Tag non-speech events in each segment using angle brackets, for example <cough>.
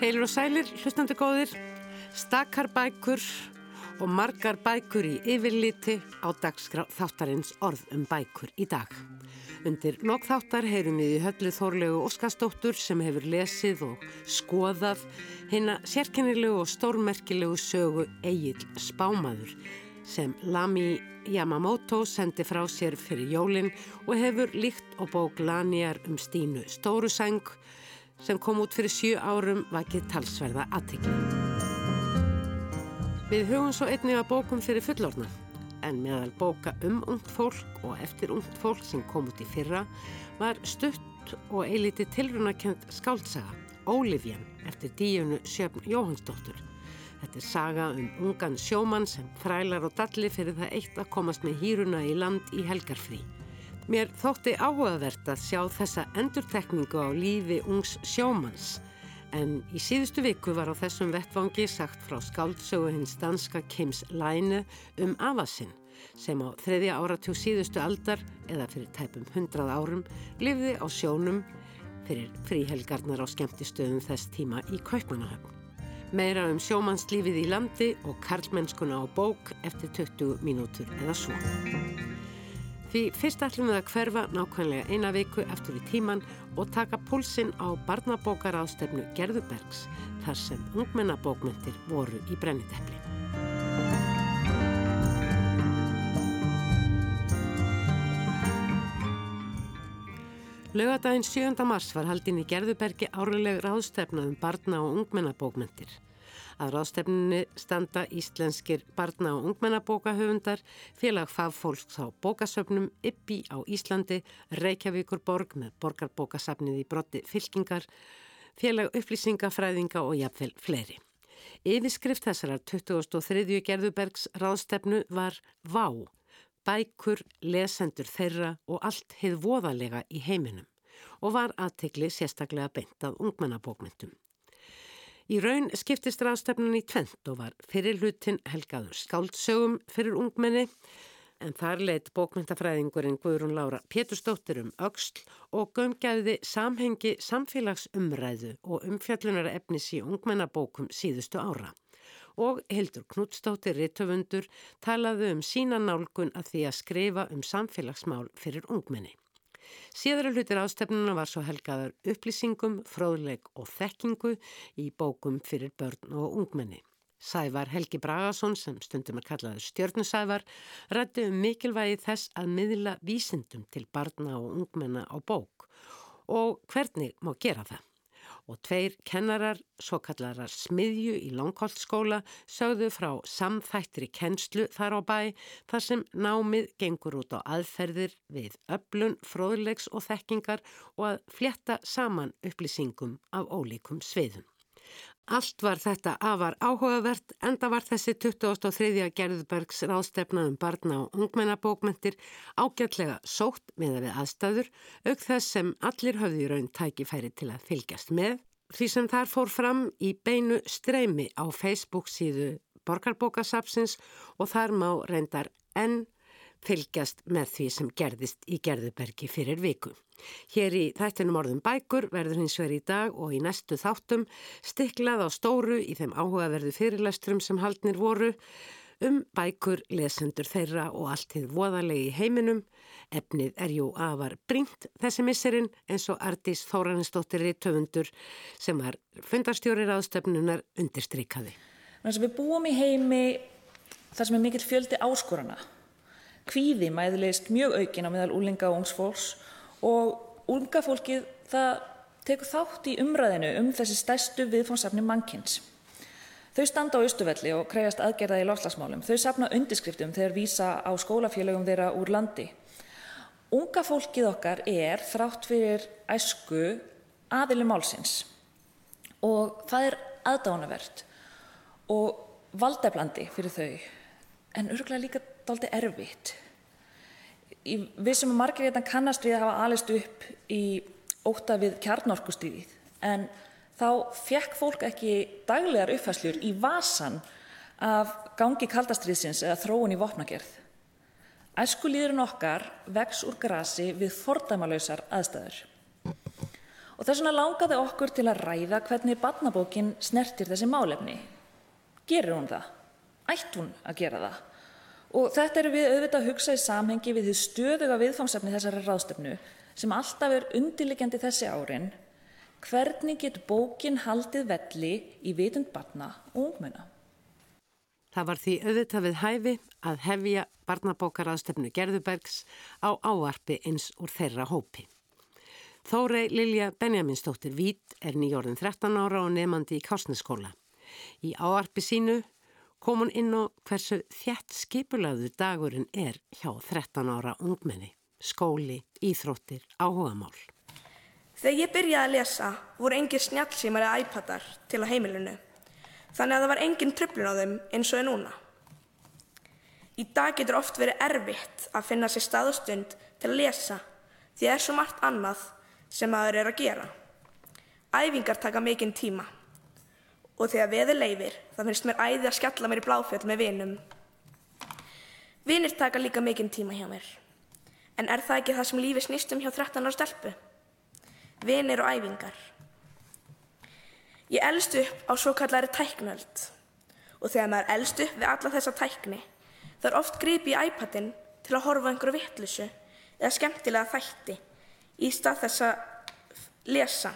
Heilur og sælir, hlustandi góðir, stakar bækur og margar bækur í yfirliti á dagskrá þáttarins orð um bækur í dag. Undir lokþáttar heyrum við í höllu Þórlegu Óskarsdóttur sem hefur lesið og skoðað hérna sérkennilegu og stórmerkilegu sögu Egil Spámaður sem Lami Yamamoto sendi frá sér fyrir jólinn og hefur líkt og bók Laniar um Stínu Stórusæng sem kom út fyrir sjö árum vakið talsverða aðtikli. Við hugum svo einnig að bókum fyrir fullorna en meðal bóka um ungt fólk og eftir ungt fólk sem kom út í fyrra var stutt og eiliti tilrunakent skáltsaga Ólifjan eftir díunu Sjöfn Jóhannsdóttur. Þetta er saga um ungan sjómann sem þrælar og dalli fyrir það eitt að komast með hýruna í land í helgarfrí. Mér þótti áhugavert að sjá þessa endurtekningu á lífi ungs sjómanns en í síðustu viku var á þessum vettvangi sagt frá skáldsögu hins danska Kims Læne um Avasinn sem á þriðja áratjú síðustu aldar eða fyrir tæpum hundrað árum lifði á sjónum fyrir fríhelgarnar á skemmtistöðum þess tíma í Kaupmannahöfn. Meira um sjómannslífið í landi og karlmennskuna á bók eftir 20 mínútur eða svo. Því fyrst ætlum við að hverfa nákvæmlega eina viku eftir í tíman og taka púlsinn á barnabókaraðstefnu Gerðubergs þar sem ungmennabókmyndir voru í brenniteppli. Laugadaginn 7. mars var haldinn í Gerðubergi árileg ráðstefna um barna og ungmennabókmyndir. Að ráðstefninu standa íslenskir barna- og ungmennabókahöfundar, félag fagfólks á bókasöfnum, Ippi á Íslandi, Reykjavíkur borg með borgarbókasafnið í brotti fylkingar, félag upplýsingafræðinga og jafnvel fleiri. Yfirskrift þessarar 2003. gerðubergs ráðstefnu var VÁ, bækur, lesendur þeirra og allt heið voðalega í heiminum og var aðtegli sérstaklega beint af ungmennabókmyndum. Í raun skiptist ráðstefnun í tvent og var fyrir hlutin helgaður skáldsögum fyrir ungmenni en þar leitt bókmyndafræðingurinn Guðrún Lára Pétursdóttir um auksl og gömgæði samhengi samfélagsumræðu og umfjallunar efnis í ungmennabókum síðustu ára. Og Hildur Knútsdóttir Rittöfundur talaði um sína nálgun að því að skrifa um samfélagsmál fyrir ungmenni. Síðara hlutir ástefnuna var svo helgaður upplýsingum, fróðleg og þekkingu í bókum fyrir börn og ungmenni. Sævar Helgi Bragason sem stundum er kallaður stjörnusævar rætti um mikilvægi þess að miðla vísindum til barna og ungmenna á bók og hvernig má gera það og tveir kennarar, svo kallarar smiðju í Longholtskóla, sögðu frá samþættri kennslu þar á bæ þar sem námið gengur út á aðferðir við öflun, fróðlegs og þekkingar og að fletta saman upplýsingum af ólíkum sviðum. Allt var þetta afar áhugavert, enda var þessi 2003. Gerðbergs ráðstefna um barna og ungmennabókmentir ágætlega sótt með að við aðstæður, auk þess sem allir höfði raun tækifæri til að fylgjast með, því sem þar fór fram í beinu streymi á Facebook síðu Borgarbókasapsins og þar má reyndar enn fylgjast með því sem gerðist í Gerðubergi fyrir viku. Hér í þættinum orðum bækur verður hins vegar í dag og í næstu þáttum stiklað á stóru í þeim áhugaverðu fyrirlesturum sem haldnir voru um bækur, lesendur þeirra og allt þið voðalegi heiminum. Efnið er jú afar bringt þessi misserinn eins og Artís Þóranistóttir í töfundur sem var fundarstjórir ástefnunar undirstrykaði. Við búum í heimi þar sem er mikill fjöldi áskorana kvíði mæðilegist mjög aukin á meðal úlinga og ungsfólks og úlinga fólkið það tekur þátt í umræðinu um þessi stærstu viðfónsafni mannkins. Þau standa á austuvelli og kreyjast aðgerða í lofslagsmálum. Þau sapna undirskriftum þegar vísa á skólafélögum þeirra úr landi. Unga fólkið okkar er þrátt fyrir æsku aðili málsins og það er aðdánavert og valdeflandi fyrir þau en örgulega líka daldi erfitt. Við sem margir hérna kannast við að hafa alist upp í óta við kjarnorkustríðið en þá fekk fólk ekki daglegar uppfæslur í vasan af gangi kaldastriðsins eða þróun í vopnagerð. Æskulíðurinn okkar vex úr grasi við fordæmalösar aðstæður. Og þess vegna langaði okkur til að ræða hvernig barnabókin snertir þessi málefni. Gerir hún það? Ætt hún að gera það? Og þetta eru við auðvitað að hugsa í samhengi við því stöðuga viðfangsefni þessari ráðstöfnu sem alltaf er undirliggjandi þessi árin. Hvernig getur bókin haldið velli í vitund barna og ungmenna? Það var því auðvitað við hæfi að hefja barnabókaraðstöfnu Gerðubergs á áarpi eins úr þeirra hópi. Þórei Lilja Benjaminsdóttir Vít er nýjórðin 13 ára og nefandi í Kásneskóla. Í áarpi sínu kom hún inn á hversu þjætt skipulaðu dagurinn er hjá 13 ára ungmenni, skóli, íþróttir, áhugamál. Þegar ég byrjaði að lesa voru engir snjálfsímar eða iPadar til á heimilinu. Þannig að það var engin tröflun á þeim eins og er núna. Í dag getur oft verið erfitt að finna sér staðustund til að lesa því það er svo margt annað sem maður er að gera. Æfingar taka mikinn tíma og þegar veður leifir þá finnst mér æði að skalla mér í bláfjöld með vinum. Vinir taka líka mikinn tíma hjá mér. En er það ekki það sem lífi snýstum hjá 13 ára stelpu? Vinir og æfingar. Ég elst upp á svo kallari tæknöld og þegar maður elst upp við alla þessa tækni er oft gripi í iPadin til að horfa einhverju vittlusu eða skemmtilega þætti í stað þess að lesa.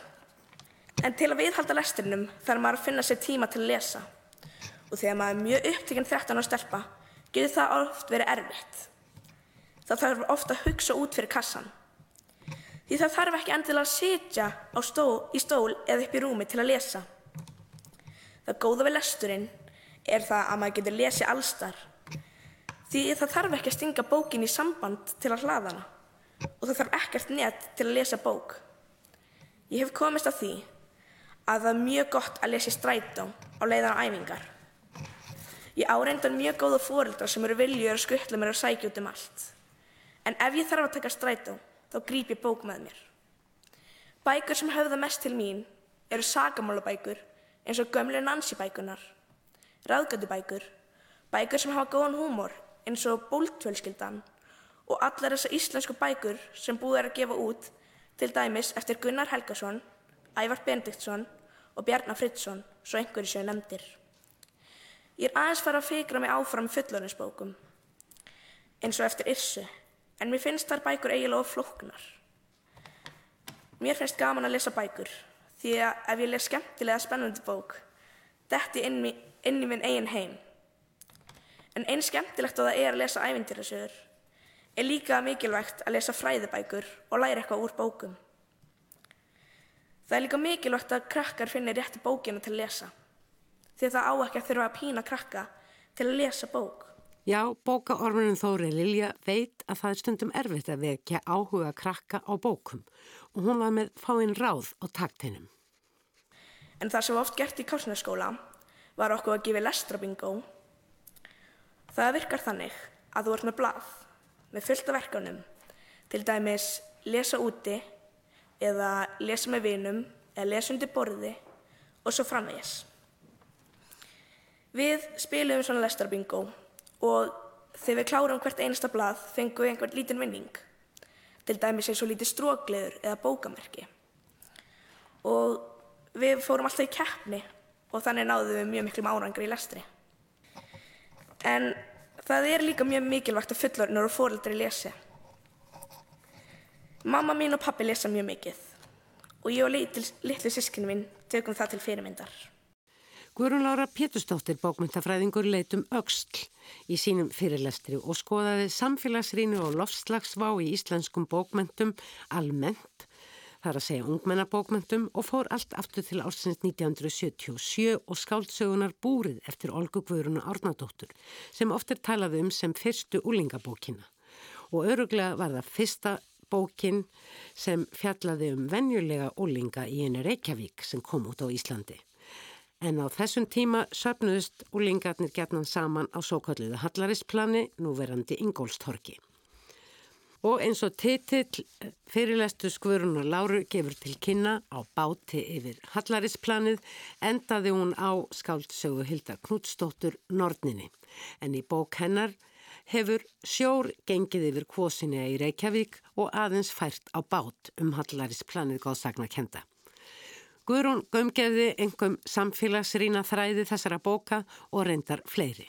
En til að viðhalda lesturinnum þarf maður að finna sér tíma til að lesa og þegar maður er mjög upptíkinn 13 ára stelpa getur það oft verið erfitt. Það þarf ofta að hugsa út fyrir kassan. Því það þarf ekki endilega að sitja stól, í stól eða upp í rúmi til að lesa. Það góða við lesturinn er það að maður getur lesið allstar. Því það þarf ekki að stinga bókin í samband til að hlaða hana og það þarf ekkert net til að lesa bók. Ég hef komist að því að það er mjög gott að lesa í strætó á leiðan á æfingar. Ég áreindar mjög góða fóreldrar sem eru viljur að skuttla mér að sækja út um allt. En ef ég þarf að taka strætó þá grýp ég bók með mér. Bækur sem höfða mest til mín eru sagamálabækur eins og gömlu Nancy bækunar, ráðgöndubækur, bækur sem hafa góðan húmor eins og bóltvölskyldan og allar þessar íslensku bækur sem búið er að gefa út til dæmis eftir Gunnar Helgason, Ævar Benediktsson og Bjarnar Fridsson, svo einhverju séu nefndir. Ég er aðeins fara að fikra mig áfram fullorðinsbókum, eins og eftir Irsu, en mér finnst þar bækur eiginlega flóknar. Mér finnst gaman að lesa bækur því að ef ég les skemmtilega spennandi bók detti inn, inn í minn eigin heim. En einn skemmtilegt og það er að lesa ævintýrasögur er líka mikilvægt að lesa fræðibækur og læra eitthvað úr bókum. Það er líka mikilvægt að krakkar finnir rétti bókina til að lesa því að það á ekki að þurfa að pína krakka til að lesa bók. Já, bókaormunum Þóri Lilja veit að það er stundum erfitt að vekja áhuga krakka á bókum og hún var með fáinn ráð á taktinum. En það sem oft gert í kásnarskóla var okkur að gefa lestrabingó. Það virkar þannig að þú ert með blað, með fullta verkanum, til dæmis lesa úti eða lesa með vinum eða lesa undir borði og svo framvegis. Við spilum svona lestrabingó og þegar við klárum hvert einasta blað fengum við einhvern lítinn vinning. Til dæmis eins og lítið strókleður eða bókamerki. Og við fórum alltaf í keppni og þannig náðum við mjög miklum árangri í lestri. En það er líka mjög mikilvægt að fullorðnur og fóröldri lesi Mamma mín og pappi lesa mjög mikið. Og ég og litlu sískinu mín tökum það til fyrirmyndar. Guðrún Lára Péturstóttir bókmyndafræðingur leitum auksl í sínum fyrirlestri og skoðaði samfélagsrínu og lofslagsvá í íslenskum bókmyndum almennt, þar að segja ungmennabókmyndum og fór allt aftur til ársins 1977 og skáldsögunar Búrið eftir Olgu Guðrún Árnadóttur sem oft er talað um sem fyrstu úlingabókina og öruglega var það fyrsta bókin sem fjallaði um venjulega úlinga í einu Reykjavík sem kom út á Íslandi. En á þessum tíma söpnuðust úlingarnir gerðnan saman á svo kalluðu Hallarisplani, núverandi Ingólstorki. Og eins og titill fyrirlestu skvörunar Láru gefur til kynna á báti yfir Hallaриsplanið endaði hún á skáldsögu Hilda Knútsdóttur Nordninni. En í bók hennar hefur sjór gengið yfir kvosinni í Reykjavík og aðeins fært á bát um Hallaриsplanið góðsagna kenda. Guðrún gömgeði engum samfélagsrína þræði þessara bóka og reyndar fleiri.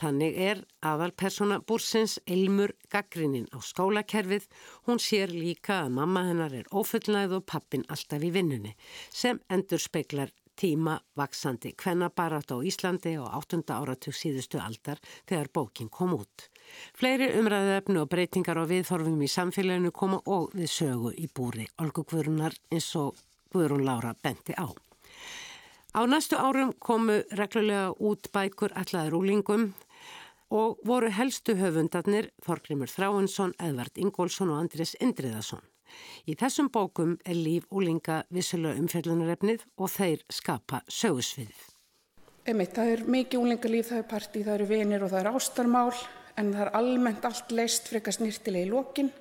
Þannig er aðalpersona búrsins Ilmur gaggrinnin á skólakerfið. Hún sér líka að mamma hennar er ofullnæð og pappin alltaf í vinnunni sem endur speiklar tíma vaksandi kvennabarat á Íslandi á 8. áratug síðustu aldar þegar bókin kom út. Fleiri umræðuefnu og breytingar á viðþorfum í samfélaginu koma og við sögu í búri Olgu Guðrunar eins og Guðrún Lára benti á. Á næstu árum komu reglulega út bækur allaður úlingum og voru helstu höfundarnir Þorgrimur Þráinsson, Edvard Ingólfsson og Andris Indriðarsson. Í þessum bókum er líf úlinga vissulega umfjörlunarefnið og þeir skapa sögusviðið. Einmitt, það er mikið úlingalíf, það er partí, það eru vinir og það er ástarmál en það er almennt allt leist frekast nýrtilega í lokin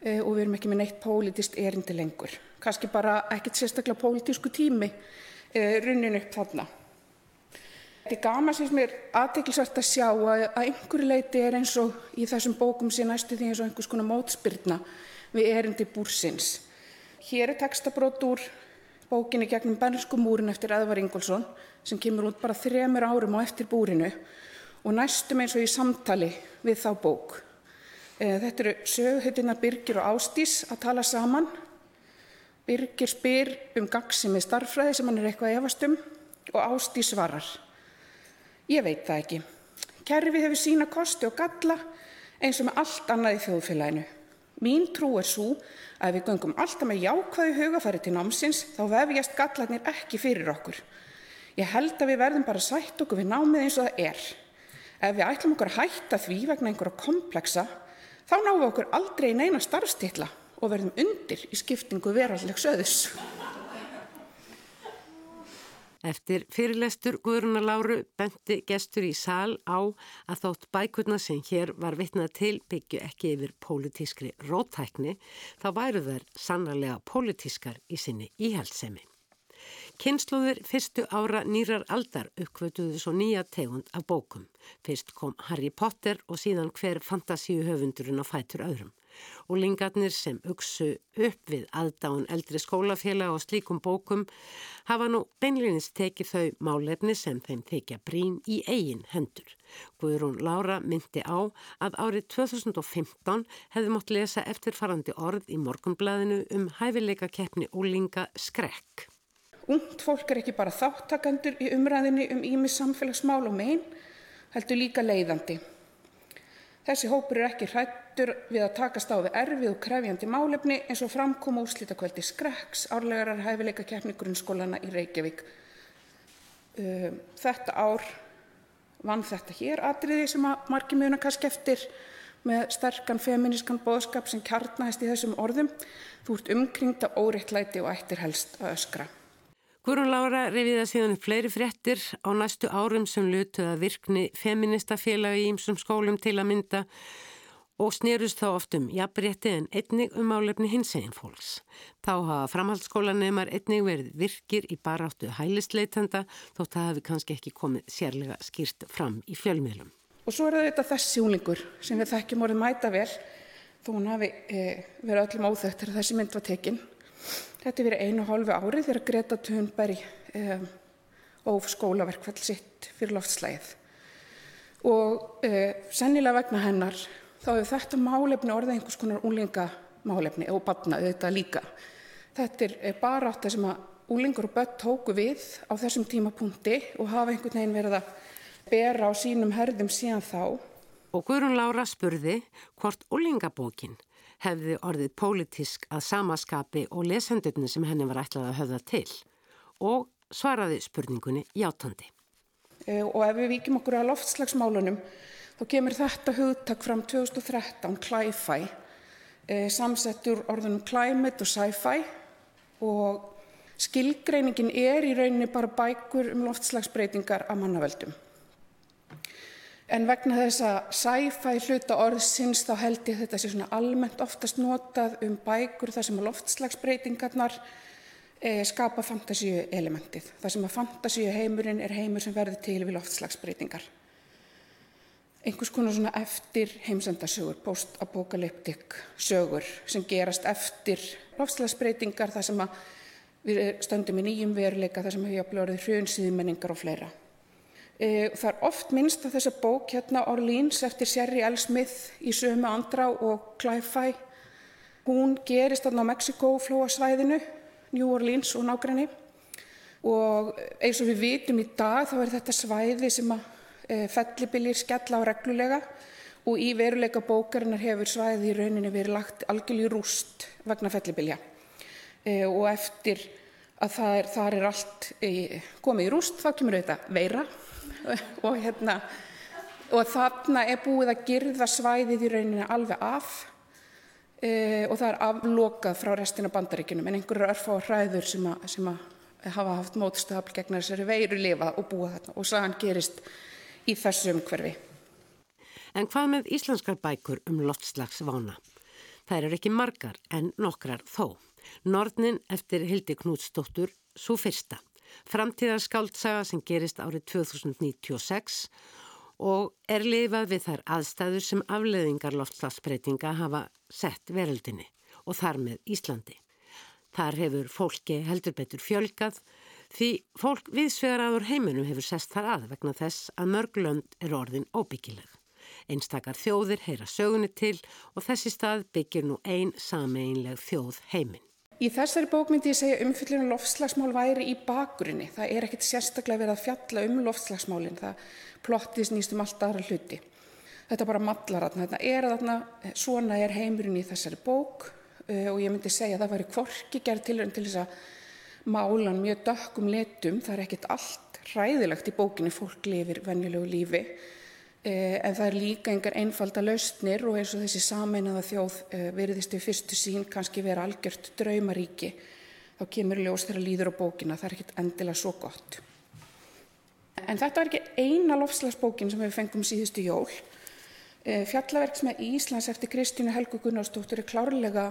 eh, og við erum ekki með neitt pólitist erindi lengur. Kanski bara ekkert sérstaklega pólitísku tími Eh, runnin upp þarna. Þetta er gama sem er aðteklisvært að sjá að einhverju leiti er eins og í þessum bókum sé næstu því eins og einhvers konar mótspyrna við erindi búrsins. Hér er textabrót úr bókinni gegnum Bernsku múrin eftir Edvar Ingólfsson sem kemur út bara þremur árum á eftir búrinu og næstum eins og í samtali við þá bók. Eh, þetta eru söguhuttinnar Birgir og Ástís að tala saman Birgir spyr um gagsimi starffræði sem hann er eitthvað efastum og Ástí svarar. Ég veit það ekki. Kerfið hefur sína kosti og galla eins og með allt annað í þjóðfélaginu. Mín trú er svo að við göngum alltaf með jákvæði hugafæri til námsins þá vefjast gallarnir ekki fyrir okkur. Ég held að við verðum bara sætt okkur við námið eins og það er. Ef við ætlum okkur að hætta því vegna einhverja kompleksa þá náum við okkur aldrei neina starfstilla og verðum undir í skiptingu verallegs öðus. Eftir fyrirlestur Guðruna Láru benti gestur í sál á að þótt bækurna sem hér var vitnað til byggju ekki yfir pólitískri rótækni þá væru þær sannarlega pólitískar í sinni íhaldsemi. Kynnslóðir fyrstu ára nýrar aldar uppkvötuðu svo nýja tegund af bókum. Fyrst kom Harry Potter og síðan hver fantasíu höfundurinn á fætur öðrum og lingarnir sem uksu upp við aðdáun eldri skólafélag og slíkum bókum hafa nú beinleginns tekið þau málefni sem þeim þykja brín í eigin hendur. Guðrún Lára myndi á að árið 2015 hefði mótt lesa eftirfarandi orð í morgunblæðinu um hæfileika keppni ólinga skrekk. Ungt fólk er ekki bara þáttakandur í umræðinni um ímis samfélagsmál og megin, heldur líka leiðandi. Þessi hópur er ekki hrættur við að takast á við erfið og krefjandi málefni eins og framkom úrslítakvöldi Skrekks, árlegarar hæfileika keppni grunnskólana í Reykjavík. Um, þetta ár vann þetta hér atriði sem að margi mjöna kannski eftir með sterkan feminískan bóðskap sem kjarnæst í þessum orðum. Þú ert umkringd af óreittlæti og ættir helst að öskra. Guðrún Lára reviða síðan fleiri fréttir á næstu árum sem lutuð að virkni feministafélagi í ýmsum skólum til að mynda og snýrust þá oft um jafnrétti en einnig um álefni hins eginn fólks. Þá hafa framhaldsskólaneymar einnig verið virkir í baráttu hælisleitanda þótt það hafi kannski ekki komið sérlega skýrt fram í fjölmiðlum. Og svo er þetta þessi úlingur sem við þekkjum orðið mæta vel þó hún hafi e, verið öllum óþögt þegar þessi mynd var tekinn. Þetta er verið einu hálfu árið þegar Greta Thunberg um, óf skólaverkvall sitt fyrir loftslægið. Og uh, sennilega vegna hennar þá hefur þetta málefni orðið einhvers konar úlingamálefni og batna auðvitað líka. Þetta er eh, bara átt að sem að úlingur og börn tóku við á þessum tímapunkti og hafa einhvern veginn verið að bera á sínum herðum síðan þá. Og Guðrún Lára spurði hvort úlingabókinn hefði orðið pólitísk að samaskapi og lesendurni sem henni var ætlað að höfða til og svaraði spurningunni játandi. E, og ef við vikjum okkur að loftslagsmálunum þá kemur þetta hugtak fram 2013, Cli-Fi, e, samsettur orðunum climate og sci-fi og skilgreiningin er í rauninni bara bækur um loftslagsbreytingar að mannaveldum. En vegna þess að sci-fi hluta orðsins þá held ég þetta sé svona almennt oftast notað um bækur þar sem að loftslagsbreytingarnar e, skapa fantasíu elementið. Það sem að fantasíu heimurinn er heimur sem verður til við loftslagsbreytingar. Einhvers konar svona eftir heimsendasögur, post-apokalyptik sögur sem gerast eftir loftslagsbreytingar þar sem að Við stöndum í nýjum veruleika þar sem hefur jafnlega orðið hrjónsýði menningar og fleira. E, það er oft minnst að þessa bók hérna Orleans eftir Sherry L. Smith í sömu andra og Clive-Fy. Hún gerist þarna á Mexiko-flóasvæðinu, New Orleans og nágræni. Og eins og við vitum í dag þá er þetta svæði sem að e, fellibilir skella á reglulega og í veruleika bókarinnar hefur svæði í rauninni verið lagt algjörlega rúst vegna fellibilja e, og eftir að er, þar er allt e, komið í rúst þá kemur auðvitað veira og, hérna, og þarna er búið að girða svæðið í rauninni alveg af e, og það er aflokað frá restina bandaríkunum en einhverju örfá hræður sem að, sem að hafa haft mótstöðafl gegn þessari veiru lifa og búa þarna og sagan gerist í þessu umhverfi. En hvað með íslenskar bækur um loftslagsvána? Það eru ekki margar en nokkrar þó. Nornin eftir Hildi Knútsdóttur, svo fyrsta. Framtíðarskáltsaga sem gerist árið 2096 og er lifað við þær aðstæður sem afleðingar loftslagsbreytinga hafa sett veröldinni og þar með Íslandi. Þar hefur fólki heldur betur fjölgað því fólk viðsvegar aður heiminum hefur sest þar að vegna þess að mörglönd er orðin óbyggileg. Einstakar þjóðir heyra sögunni til og þessi stað byggir nú ein sameinleg þjóð heiminn. Í þessari bók myndi ég segja umfyllinu loftslagsmál væri í bakgrunni. Það er ekkit sérstaklega verið að fjalla um loftslagsmálinn. Það plottið snýst um allt aðra hluti. Þetta bara mallar þarna. Þetta er þarna, svona er heimurinn í þessari bók uh, og ég myndi segja að það væri kvorki gerð til, til þess að málan mjög dökkum letum. Það er ekkit allt ræðilegt í bókinni. Fólk lifir venjulegu lífi. Eh, en það er líka engar einfalda lausnir og eins og þessi sameinaða þjóð eh, veriðist við fyrstu sín kannski vera algjört draumaríki þá kemur ljós þegar líður á bókina það er ekkit endilega svo gott. En þetta er ekki eina lofslagsbókin sem við fengum síðustu jól. Eh, fjallaverks með Íslands eftir Kristínu Helgu Gunnarsdóttur er klárlega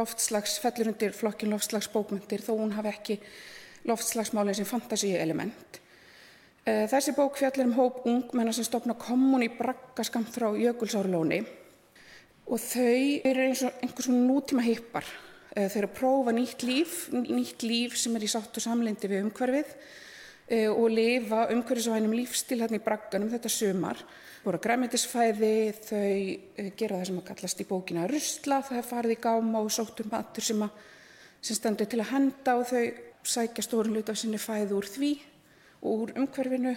loftslags fellur undir flokkin loftslagsbókmyndir þó hún hafi ekki loftslagsmálinn sem fantasíu element þessi bók fjallir um hóp ungmenna sem stopna kommun í braggaskamt frá Jökulsárlóni og þau eru eins og einhvers svona nútíma hippar. Eh, þau eru að prófa nýtt líf, nýtt líf sem er í sátt og samlendi við umhverfið eh, og lifa umhverfisvænum lífstil hérna í bragganum þetta sumar. Það voru græmitisfæði, þau gera það sem að kallast í bókina rusla, það er farið í gáma og sóttur matur sem, að, sem stendur til að henda og þau sækja stórun hlut af sinni fæði úr því úr umhverfinu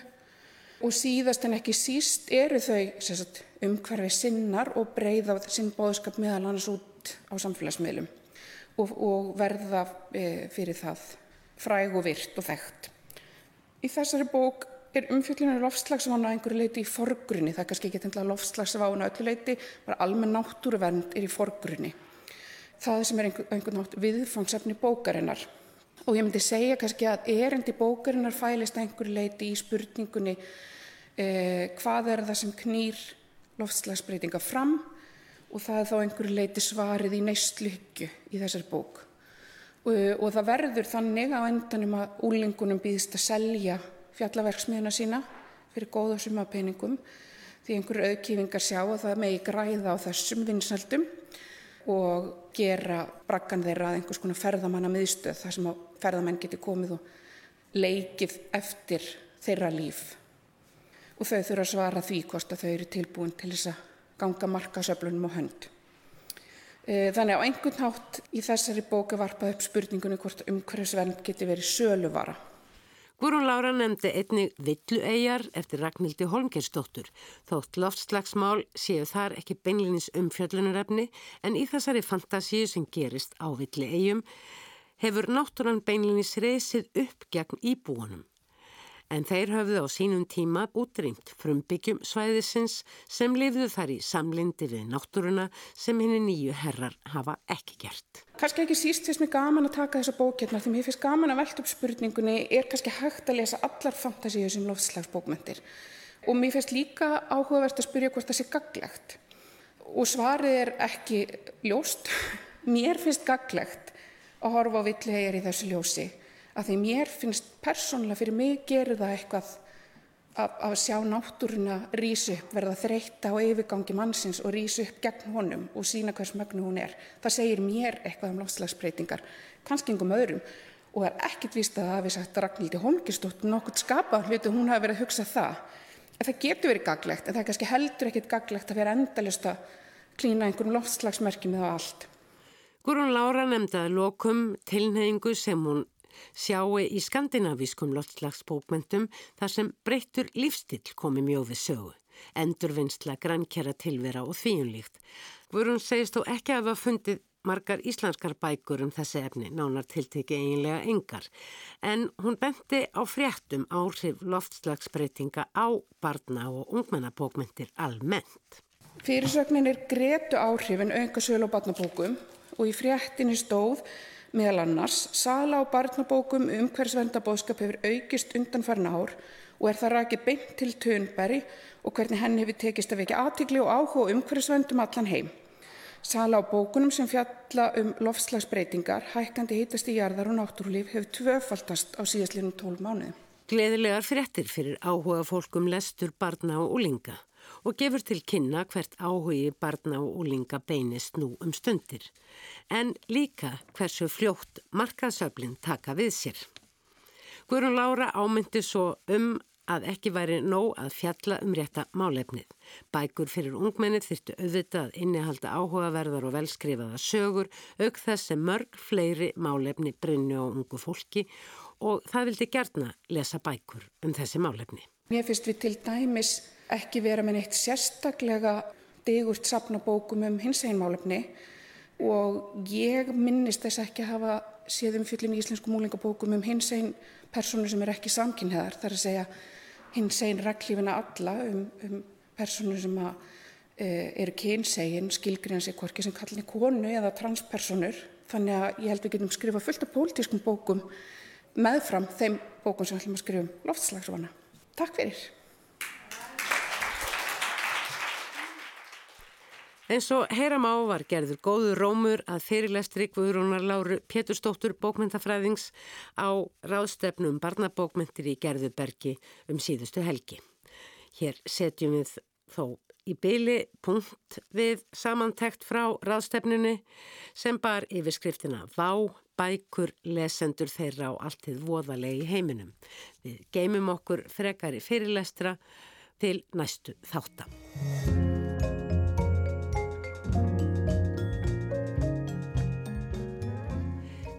og síðast en ekki síst eru þau sagt, umhverfi sinnar og breyða sinn bóðskap meðal annars út á samfélagsmiðlum og, og verða e, fyrir það fræg og virt og þekkt. Í þessari bók er umfjöldinu lofslagsvána einhverju leiti í forgrunni, það er kannski ekki eitthvað lofslagsvána öllu leiti, bara almenn náttúruvernd er í forgrunni. Það sem er einhvern nátt viðfangsefni bókarinnar og ég myndi segja kannski að erindi bókarinnar fælist einhverju leiti í spurningunni eh, hvað er það sem knýr loftslagsbreytinga fram? Og það er þá einhverju leiti svarið í neistlyggju í þessar bók. Og, og það verður þannig á endanum að úlingunum býðist að selja fjallaverksmiðuna sína fyrir góða suma peningum því einhverju auðkífingar sjá að það megi græða á þessum vinsaldum og gera braggan þeirra að einhvers konar ferðamanna miðstöð þar sem að ferðamenn geti komið og leikið eftir þeirra líf og þau þurfa að svara því hvort að þau eru tilbúin til þess að ganga markasöflunum á hönd. E, þannig á einhvern hátt í þessari bóku varpað upp spurningunni hvort umhverfisvernd geti verið söluvara. Guðrún Lára nefndi einni villuegjar eftir Ragnhildi Holmgersdóttur. Þótt loftslagsmál séu þar ekki beinlinnins umfjöllunarefni en í þessari fantasíu sem gerist á villuegjum hefur náttúrann beinlinnis reysið upp gegn íbúanum en þeir höfðu á sínum tíma útrýmt frumbyggjum svæðisins sem lifðu þar í samlindi við náttúruna sem henni nýju herrar hafa ekki gert. Kannski ekki síst finnst mér gaman að taka þessa bókjörna því mér finnst gaman að velta upp spurningunni er kannski hægt að lesa allar fantasíu sem loftslagsbókmyndir og mér finnst líka áhugavert að spyrja hvort það sé gaglegt og svarið er ekki ljóst. <laughs> Mér finnst gaglegt að horfa á villihegar í þessu ljósi að því mér finnst persónulega fyrir mig gerir það eitthvað að, að sjá náttúruna upp, verða þreytta á yfirgangi mannsins og rísu upp gegn honum og sína hvers mögnu hún er. Það segir mér eitthvað um láslagsbreytingar, kannski engum öðrum og er ekkit víst að það hafi sagt Ragnhildi Holmgistóttur nokkurt skapað hluti hún hafi verið að hugsa það. En það getur verið gaglegt en það er kannski heldur ekkit gaglegt að vera endalust að klína einhverjum loftslagsmerkjum eða allt. Gurun Lára nefndaði lokum tilneyingu sem hún sjáu í skandinavískum loftslagsbókmentum þar sem breyttur lífstill komi mjög við sögu, endurvinnsla, grannkjara tilvera og þvíunlíkt. Gurun segist þó ekki að hafa fundið margar íslenskar bækur um þessi efni, nánar tilteki eiginlega engar, en hún benti á fréttum áhrif loftslagsbreytinga á barna og ungmennabókmyndir almennt. Fyrirsögnin er gretu áhrifin auðgasölu á barnabókum og í fréttinni stóð meðal annars sala á barnabókum um hvers vendabóðskap hefur aukist undan farin ár og er það rækið beint til Tönberg og hvernig henni hefur tekist að vekja aðtikli og áhuga um hvers vendum allan heim. Sala á bókunum sem fjalla um lofslagsbreytingar, hækkandi hýtast í jarðar og náttúrlíf hefur tvöfaldast á síðastlinum 12 mánuði. Gleðilegar fréttir fyrir áhuga fólkum lestur barna og úlinga og gefur til kynna hvert áhugi barna og úlinga beinist nú um stundir. En líka hversu fljótt markaðsöflin taka við sér. Guðrun Lára ámyndi svo um að ekki væri nóg að fjalla um rétta málefnið. Bækur fyrir ungmennið þyrtu auðvitað að innihalda áhugaverðar og velskrifaða sögur, auk þess sem mörg fleiri málefni brinnu á ungu fólki og það vildi gertna lesa bækur um þessi málefni. Mér finnst við til dæmis ekki vera með neitt sérstaklega digurt sapnabókum um hins einn málefni og ég minnist þess ekki að hafa séð um fyllin í íslensku múlingabókum um hins einn personu sem er ekki samkynniðar, þar að segja hins einn reglífina alla um, um personu sem að, e, eru kynsegin, skilgriðan sig hvorki sem kallinni konu eða transpersonur. Þannig að ég held við getum skrifað fullt af pólitískum bókum meðfram þeim bókum sem við ætlum að skrifa um loftslagsvana. Takk fyrir. En svo heyram á var gerður góður rómur að fyrirlestri Guðrúnar Láru Péturstóttur bókmyndafræðings á ráðstefnum barnabókmyndir í Gerðubergi um síðustu helgi. Hér setjum við þó í byli punkt við samantekt frá ráðstefnunni sem bar yfirskriftina Vá, bækur, lesendur þeirra á alltið voðalegi heiminum. Við geymum okkur frekari fyrirlestra til næstu þáttan.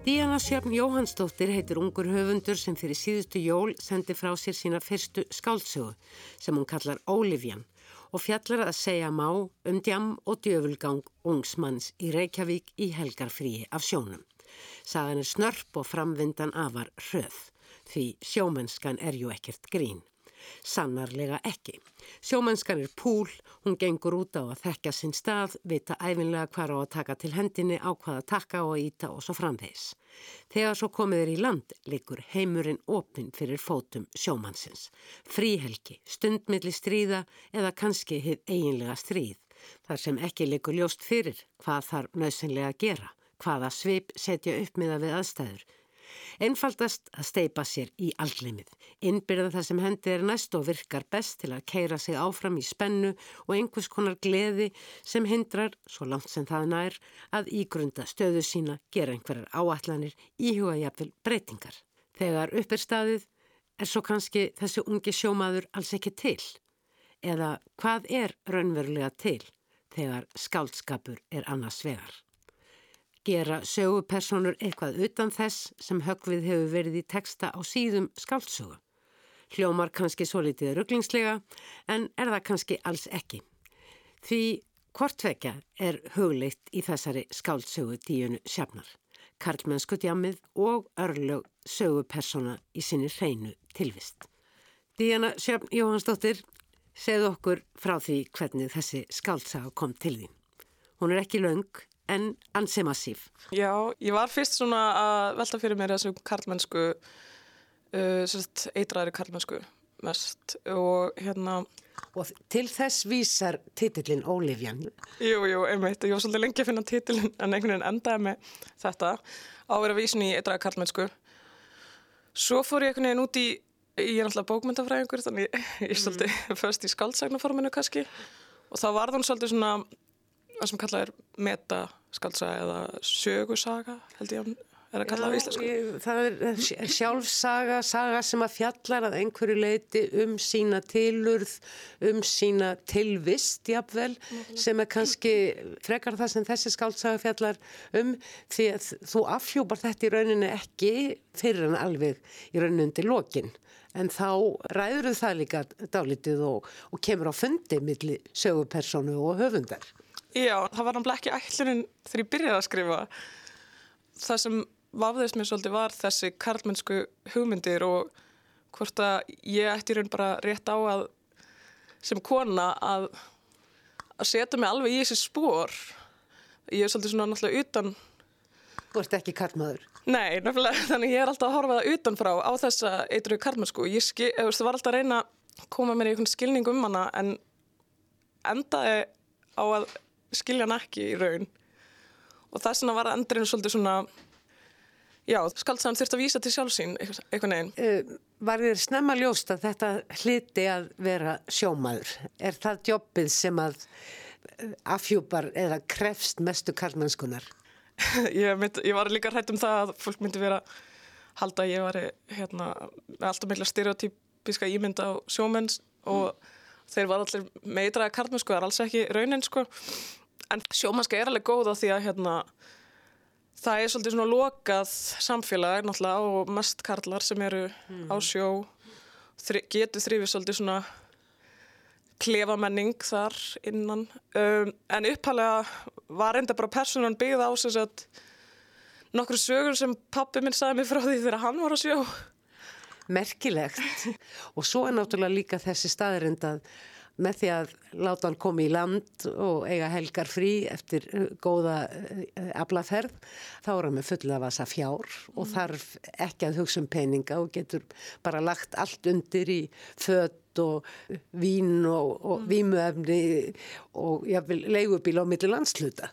Díana Sjöfn Jóhannsdóttir heitir ungur höfundur sem fyrir síðustu jól sendi frá sér sína fyrstu skáldsögu sem hún kallar Ólifjan og fjallar að segja má um djam og djöfulgang ungsmanns í Reykjavík í helgarfríi af sjónum. Sagan er snörp og framvindan afar hröð því sjómennskan er ju ekkert grín. Sannarlega ekki. Sjómennskan er púl, hún gengur út á að þekka sinn stað, vita æfinlega hvar á að taka til hendinni, á hvað að taka og að íta og svo framvegis. Þegar svo komið er í land, likur heimurinn opinn fyrir fótum sjómannsins. Fríhelgi, stundmilli stríða eða kannski hefð eiginlega stríð. Þar sem ekki likur ljóst fyrir hvað þarf nöðsynlega að gera, hvaða svip setja upp miða við aðstæður, Einfaldast að steipa sér í algleimið. Innbyrða það sem hendi er næst og virkar best til að keira sig áfram í spennu og einhvers konar gleði sem hindrar, svo langt sem það nær, að ígrunda stöðu sína, gera einhverjar áallanir, íhuga jafnvel breytingar. Þegar upp er staðið er svo kannski þessi ungi sjómaður alls ekki til. Eða hvað er raunverulega til þegar skáldskapur er annars vegar? Gera sögupersonur eitthvað utan þess sem högvið hefur verið í teksta á síðum skáldsögu. Hljómar kannski svo litið rugglingslega en er það kannski alls ekki. Því hvortvekja er hugleitt í þessari skáldsögu díunu sjafnar. Karlmennsku djamið og örlög sögupersona í sinni hreinu tilvist. Díana Sjöfn Jóhannsdóttir segð okkur frá því hvernig þessi skáltsaga kom til því. Hún er ekki laung en ansi massíf. Já, ég var fyrst svona að velta fyrir mér þessu karlmennsku, uh, eitraðri karlmennsku mest og hérna... Og til þess vísar titillin Ólifjan. Jú, jú, einmitt. Ég var svolítið lengi að finna titillin en einhvern veginn endaði með þetta á að vera vísin í eitraðri karlmennsku. Svo fór ég einhvern veginn út í, ég er alltaf bókmyndafræðingur þannig ég er svolítið mm. först í skaldsagnarforminu kannski og þá var það svolítið svona það sem kallað er metaskalsa eða sögusaga held ég að er að kalla á íslensku. Ég, það er sjálfsaga, saga sem að fjallar að einhverju leiti um sína tilurð, um sína tilvist, jafnvel, sem er kannski frekar það sem þessi skáltsaga fjallar um, því að þú afhjúpar þetta í rauninni ekki fyrir en alveg í rauninni undir lokin. En þá ræður það líka dálitið og, og kemur á fundi millir sögupersonu og höfundar. Já, það var náttúrulega ekki ætlunin þegar ég byrjaði að skrifa. Það sem vafðist mér svolítið var þessi karlmennsku hugmyndir og hvort að ég ætti raun bara rétt á að sem kona að, að setja mig alveg í þessi spór. Ég er svolítið svona náttúrulega utan... Þú ert ekki karlmaður? Nei, nefnilega, <laughs> þannig ég er alltaf að horfa það utanfrá á þessa eitru karlmennsku. Ég skil, það var alltaf að reyna að koma mér í skilning um hana en endaði á að skilja hann ekki í raun. Og þess vegna var endurinn svolítið svona Já, skaldsaðan þurft að vísa til sjálfsín eitthvað neginn. Uh, var þér snemma ljóst að þetta hliti að vera sjómaður? Er það jobbið sem að afhjúpar eða krefst mestu karlmennskunar? <laughs> ég, mynd, ég var líka hrætt um það að fólk myndi vera halda að ég var hérna, alltaf meila stereotypíska ímynd á sjómenns og mm. þeir var allir meitra karlmennsku, það er alls ekki raunin sko. En sjómennska er alveg góða því að hérna það er svolítið svona lokað samfélag náttúrulega og mest karlar sem eru mm. á sjó þri, getur þrifið svolítið svona klefamenning þar innan. Um, en uppalega var enda bara personan byggð á þess að nokkru sögur sem pappi minn sagði mig frá því þegar hann var á sjó. Merkilegt. Og svo er náttúrulega líka þessi staðirind að með því að láta hann koma í land og eiga helgar frí eftir góða uh, aflaferð þá er hann með fulla vasa fjár og mm. þarf ekki að hugsa um peninga og getur bara lagt allt undir í fött og vín og, og mm. vímuefni og jáfnvel leigubíl á milli landsluta.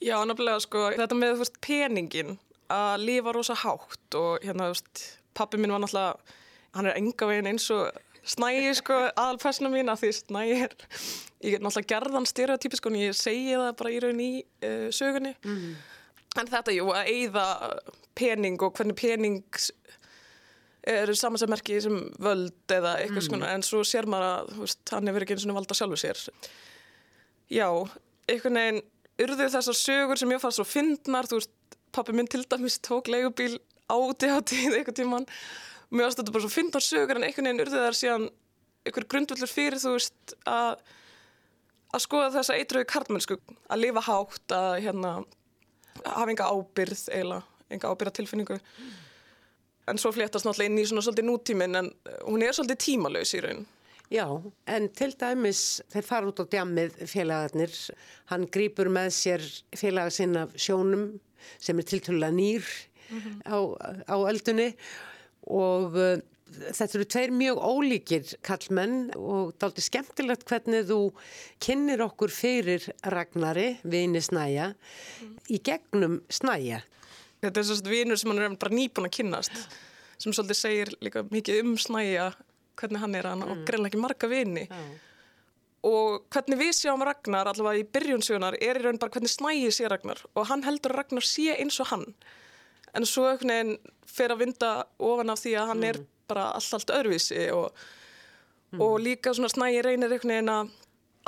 Já, náttúrulega sko þetta með veist, peningin að lifa rosa hátt og hérna veist, pappi minn var náttúrulega hann er enga veginn eins og snæði sko aðalpersona mín að því snæði er ég er náttúrulega gerðan stereotypisk og ég segi það bara í raun í uh, sögunni mm. en þetta, jú, að eigða pening og hvernig pening eru samansæmerki sem völd eða eitthvað mm. svona en svo sér maður að veist, hann hefur ekki eins og valda sjálfu sér já, einhvern veginn urðu þessar sögur sem ég fannst svo fyndnar, þú veist, pappi minn til dæmis tók leigubíl áti á tíð eitthvað tíman mér finnst þetta bara svo fyndar sögur en einhvern veginn urðið þar síðan einhver grundvöldur fyrir þú veist að að skoða þessa eitröðu karlmennsku að lifa hátt að hérna hafa enga ábyrð eiginlega, enga ábyrða tilfinningu mm. en svo fléttast náttúrulega inn í svona svolítið nútíminn en hún er svolítið tímalauðs í raun Já, en til dæmis þeir fara út á djammið félagarnir hann grýpur með sér félagar sinna sjónum sem er tiltölulega nýr mm -hmm. á, á eldunni og uh, þetta eru tveir mjög ólíkir kallmenn og það er aldrei skemmtilegt hvernig þú kynir okkur fyrir Ragnari, vini Snæja, í gegnum Snæja. Þetta er svona vinur sem hann er bara nýbúin að kynast, sem svolítið segir líka mikið um Snæja, hvernig hann er hann mm. og greinlega ekki marga vini. Mm. Og hvernig við sjáum Ragnar, allavega í byrjunsjónar, er í raun bara hvernig Snæji sé Ragnar og hann heldur Ragnar sé eins og hann en svo einhvern veginn fer að vinda ofan af því að hann mm. er bara allt, allt öðruvísi og, mm. og líka svona snægi reynir einhvern veginn að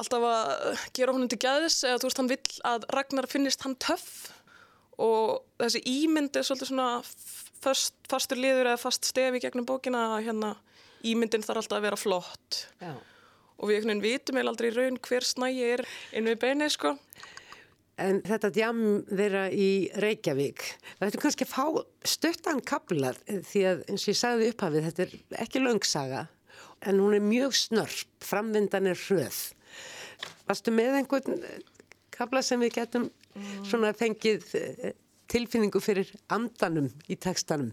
alltaf að gera honum til gæðis eða þú veist hann vill að Ragnar finnist hann töff og þessi ímynd er svolítið svona fast, fastur liður eða fast stefi gegnum bókina að hérna ímyndin þarf alltaf að vera flott Já. og við einhvern veginn vitum eða aldrei raun hver snægi er inn við beini sko En þetta djam þeirra í Reykjavík, það ættum kannski að fá stöttan kablar því að eins og ég sagði upphafið, þetta er ekki löngsaga en hún er mjög snörp, framvindan er hröð. Varstu með einhvern kabla sem við getum mm. svona fengið eh, tilfinningu fyrir andanum í tekstanum?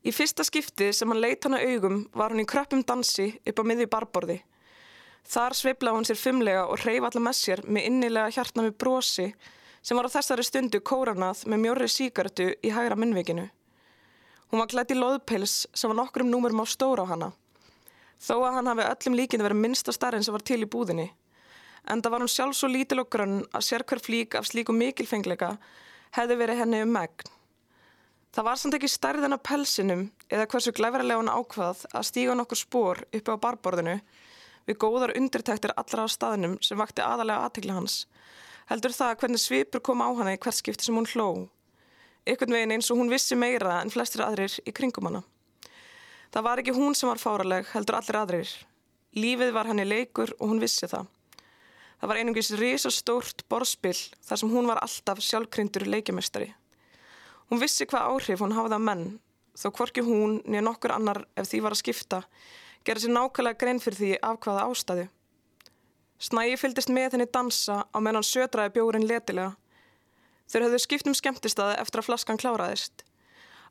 Í fyrsta skipti sem hann leitt hana augum var hann í kröppum dansi upp á miði barborði. Þar sveiflaði hún sér fimmlega og hreyf allar með sér með innilega hjartna með brosi sem var á þessari stundu kóranað með mjórri síkartu í hægra munnvikinu. Hún var klætt í loðpils sem var nokkur um númurum á stóra á hana. Þó að hann hafi öllum líkinu verið minnsta starrin sem var til í búðinni. Enda var hún sjálf svo lítil og grönn að sér hver flík af slíku mikilfengleika hefði verið henni um megn. Það var samt ekki stærðin af pelsinum eða hversu glæfarilega hún ákvað að stíga nokkur spór uppi á barborðinu við góðar undirtæktir allra á staðinum sem vakti aðalega aðtikla hans. Heldur það hvernig svipur kom á hana í hvert skipti sem hún hló. Ykkurn veginn eins og hún vissi meira en flestir aðrir í kringum hana. Það var ekki hún sem var fáraleg, heldur allir aðrir. Lífið var henni leikur og hún vissi það. Það var einungis risastórt borspill þar sem hún var alltaf sjálfkryndur leikjamestari. Hún vissi hvað áhrif hún hafði að menn, þó hvorki hún niður nokkur annar ef því var að skipta, gerði sér nákvæmlega grein fyrir því af hvaða ástæðu. Snægi fylgdist með henni dansa á menn hann södraði bjórin letilega. Þeir höfðu skipt um skemmtistaði eftir að flaskan kláraðist.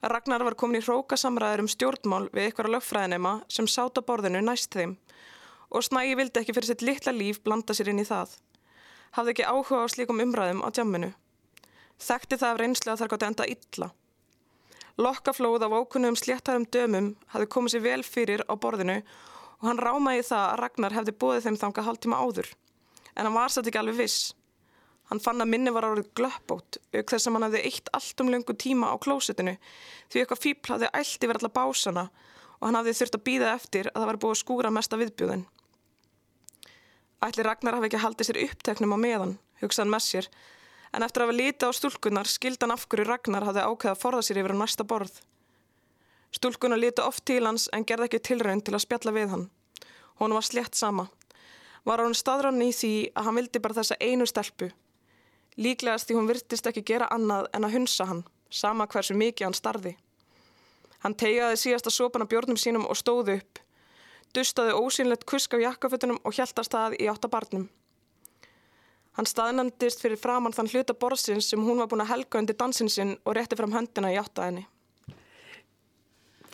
Ragnar var komin í hróka samræður um stjórnmál við ykkur að lögfræðinema sem sáta borðinu næst þeim og Snægi vildi ekki fyrir sitt litla líf blanda sér inn í það. Hafði ekki áhuga á slíkum umræðum á djamminu. Þekkti það af reynslega þar gátt enda illa. Lokkaflóð af ókunnum sléttarum dömum hafði komið sér vel fyrir á borðinu og hann rámaði það að Ragnar hefði bóðið þeim þanga hálftíma áður. En hann var satt ekki alveg viss. Hann fann að minni var árið glöppbót auk þess að hann hafði eitt allt um lengu tíma á klósetinu því eitthvað fíbl hafði ælt yfir alla básana og hann hafði þurft að býða eftir að það var búið að skúra mesta viðbjóðin. Ætli Ragnar hafi ekki haldið sér uppteknum á meðan, hugsaðan með sér, en eftir að hafa lítið á stúlkunar skildan af hverju Ragnar hafði ákveða að forða sér yfir á næsta borð. Stúlkunar líti oft til hans en gerði ekki tilraun til að spjalla við hann. Hún var slett sama. Var hann staðrann í því að hann vildi bara þessa einu stelpu. Líklegast því hún virtist ekki gera annað en að hunsa hann, sama hversu mikið hann starði. Hann tegaði síðasta sopan af björnum sínum og stóði upp. Dustaði ósynlegt kusk á jakkafötunum og hjæltast það í áttabarnum. Hann staðnandist fyrir framann þann hluta borðsins sem hún var búin að helga undir dansin sinn og rétti fram höndina í áttaðinni.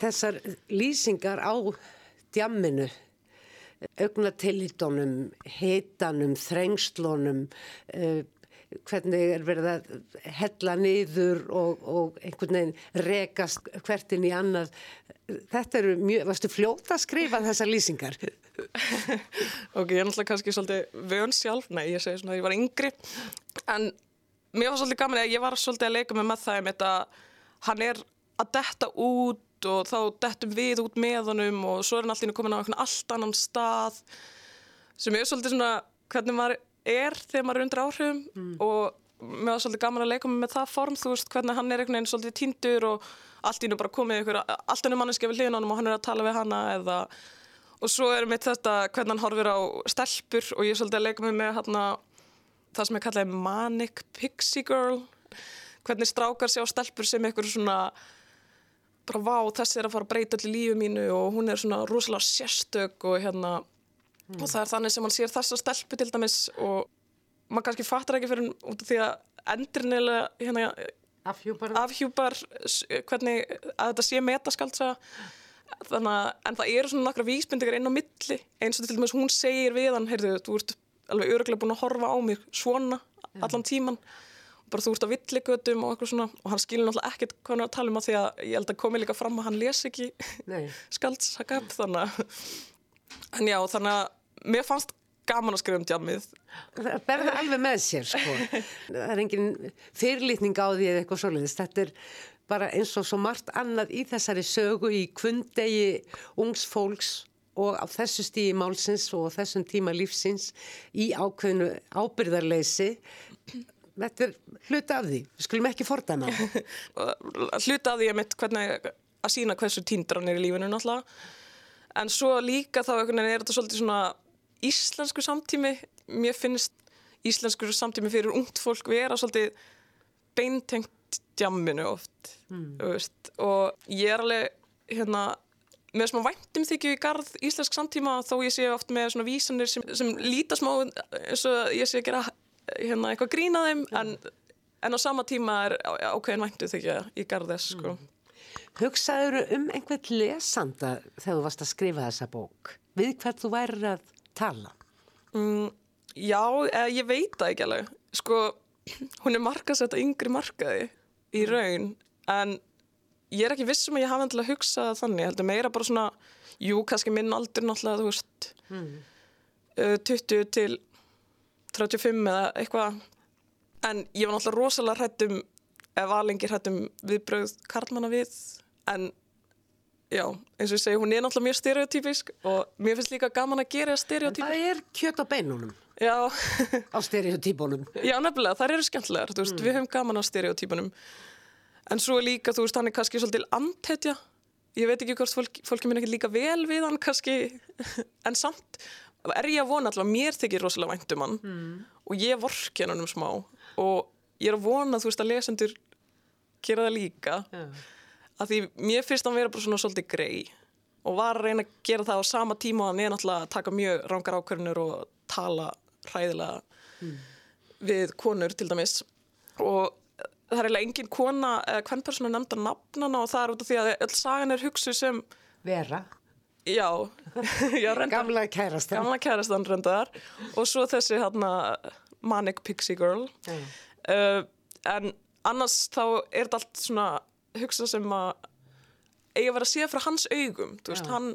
Þessar lýsingar á djamminu, augnatilítunum, hitanum, þrengslunum, uh, hvernig er verið að hella niður og, og einhvern veginn rekast hvertin í annað. Þetta eru mjög, varstu fljóta að skrifa þessar lýsingar? <laughs> ok, ég er náttúrulega kannski svolítið vön sjálf, nei, ég segi svona að ég var yngri, en mér var svolítið gaman að ég var svolítið að leika mig með það þetta, hann er að detta út og þá dettum við út með honum og svo er hann alltaf komin á einhvern allt annan stað sem er svolítið svona hvernig maður er þegar maður er undir áhrifum mm. og mér var svolítið gaman að leika með það form, þú veist, hvernig hann er einhvern veginn svolítið týndur og allt í nú bara komið ykkur, allt ennum manneski við hann og hann er að tala við hana eða og svo er mitt þetta hvernig hann horfir á stelpur og ég er svolítið að leika mig með hana, það sem ég kallaði manic pixie girl hvernig strákar sér á stelpur sem ykkur svona bara vá, þessi er að fara að breyta allir lífið mínu og hún er svona rosalega sérstök og hérna mm. og það er þannig sem hann sér þessa stelpu til dæmis og maður kannski fattar ekki fyrir út af því að endurnilega hérna, afhjúpar. afhjúpar hvernig að þetta sé metaskaldsa þannig að en það eru svona nokkra vísbyndigar inn á milli eins og til dæmis hún segir við hann heyrðu, þú ert alveg öruglega búin að horfa á mig svona allan tíman bara þú ert á villigötum og eitthvað svona og hann skilur náttúrulega ekkert hvað hann er að tala um að því að ég held að komi líka fram að hann les ekki <laughs> skaldsakab þannig að en já þannig að mér fannst gaman að skrifa um djamið Það berða alveg með sér sko. Það er engin fyrirlitning á því eða eitthvað svoleiðist, þetta er bara eins og svo margt annað í þessari sögu í kvundegi ungs fólks og á þessu stíi málsins og þessum tíma lífsins í ákveðinu ábyrðarleysi þetta er hluta af því, við skulum ekki fordæma <laughs> hluta af því er mitt hvernig að sína hversu týndur hann er í lífinu náttúrulega en svo líka þá er þetta svolítið svona íslensku samtími mér finnst íslensku samtími fyrir ungt fólk vera svolítið beintengt djamminu oft mm. og ég er alveg hérna með smá væntum þykju í garð íslensk samtíma þó ég sé oft með svona vísanir sem, sem líta smá eins og ég sé að gera hérna, eitthvað grína þeim mm. en, en á sama tíma er ákveðin væntu þykja í garðess sko. mm. Hugsaður um einhvern lesanda þegar þú varst að skrifa þessa bók við hvert þú væri að tala? Mm, já, ég veit það ekki alveg sko, hún er markasett yngri markaði í mm. raun en ég er ekki vissum að ég hafa endilega hugsað þannig, ég heldur meira bara svona jú, kannski minn aldur náttúrulega þú veist mm. uh, 20 til 35 eða eitthvað en ég var náttúrulega rosalega hrætt um ef alengir hættum viðbröð karlmanna við en já, eins og ég segi, hún er náttúrulega mjög stereotypisk og mér finnst líka gaman að gera stereotypisk. Það er kjöt á beinunum Já, á stereotypunum. já, nefnilega, þær eru skemmtilegar, þú veist, við höfum gaman á stereotypunum en svo líka, þú veist, hann er kannski svolítil andhetja ég veit ekki hvort fólk, fólki minn ekki líka vel við hann kannski <laughs> en samt er ég að vona allavega, mér þykir rosalega væntum hann mm. og ég vorki hann um smá og ég er að vona, þú veist, að lesendur gera það líka Já. Að því mér finnst hann vera bara svona svolítið grei og var að reyna að gera það á sama tíma og hann er náttúrulega að taka mjög rángar ákvörnur og tala hræðilega við konur til dæmis. Og það er eiginlega engin kona eða hvern persónu nefnda nafnana og það er út af því að öll sagan er hugsuð sem Vera, já, <laughs> já reyndar, gamla kærastan. gamla kærastan reyndar. Og svo þessi hérna Manic Pixie Girl. Já. uh, en annars þá er þetta allt svona hugsað sem að eiga að vera að sé frá hans augum veist, hann,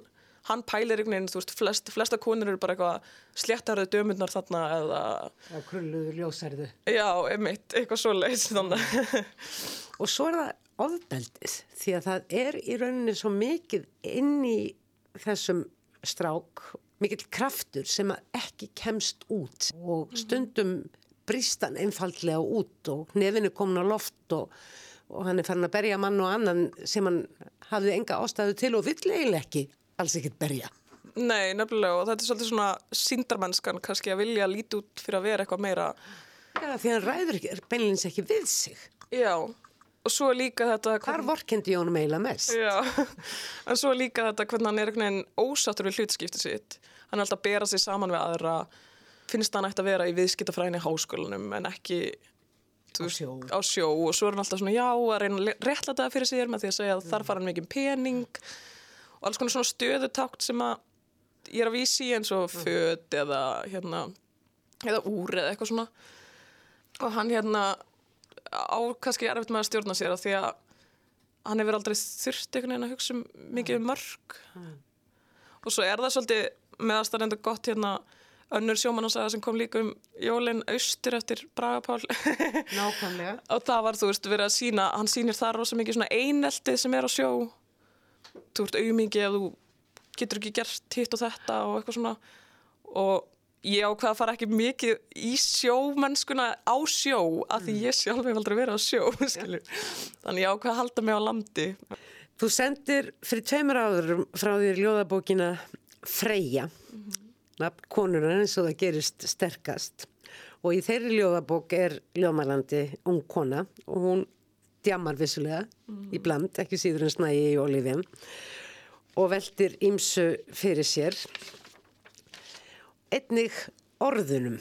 hann pælir einhvern veginn, flest, flesta konur eru bara eitthvað sléttarðu dömurnar þarna eða, Já, krulluðu ljósærðu. já, einmitt, eitthvað svo leiðs <laughs> Og svo er það ofbeldið því að það er í rauninni svo mikið inn í þessum strák, mikill kraftur sem ekki kemst út. Og stundum brýst hann einfaldlega út og nefinu komin á loft og, og hann er farin að berja mann og annan sem hann hafði enga ástæðu til og vill eiginlega ekki alls ekkert berja. Nei, nefnilega, og þetta er svolítið svona síndarmennskan kannski að vilja líti út fyrir að vera eitthvað meira Já, því hann ræður ekki, beinleins ekki við sig. Já, og svo líka þetta Hvar vorkendi honum eiginlega mest? Já, <laughs> en svo líka þetta hvernig hann er einhvern veginn ósáttur við hlutskipti sitt. Hann er alltaf að bera sig saman við aðra, finnst hann ætti að vera í viðskiptafræðinni háskólanum en ekki Á sjó. á sjó og svo er hann alltaf svona já að reyna að réttla það fyrir sér með því að segja að þar fara hann mikið pening. Og alls konar svona stöðutákt sem að ég er að vísi eins og föt eða hérna eða úr eða eitthvað svona. Og hann hérna á kannski erfitt með að stjórna sér af því að hann hefur aldrei þurft einhvern veginn að hugsa um mikið um mörg og svo er það svolítið með aðstæðandu gott hérna önnur sjómannasaga sem kom líka um Jólin Austur eftir Bragapál <laughs> Nákvæmlega. og það var, þú veist, verið að sína hann sýnir þar rosa mikið svona eineltið sem er á sjó. Þú ert auðmikið ef þú getur ekki gert hitt og þetta og eitthvað svona. Og ég ákveða að fara ekki mikið í sjómennskuna á sjó af því ég sjálf hef aldrei verið á sjó <laughs> þannig ég ákveða að halda mig á landi. Þú sendir fyrir tveimur áður frá því ljóðabókina Freyja, nafn konunar eins og það gerist sterkast og í þeirri ljóðabók er ljóðmælandi ung kona og hún djammar vissulega í bland, ekki síður en snægi í Olivia og veltir ímsu fyrir sér. Einnig orðunum.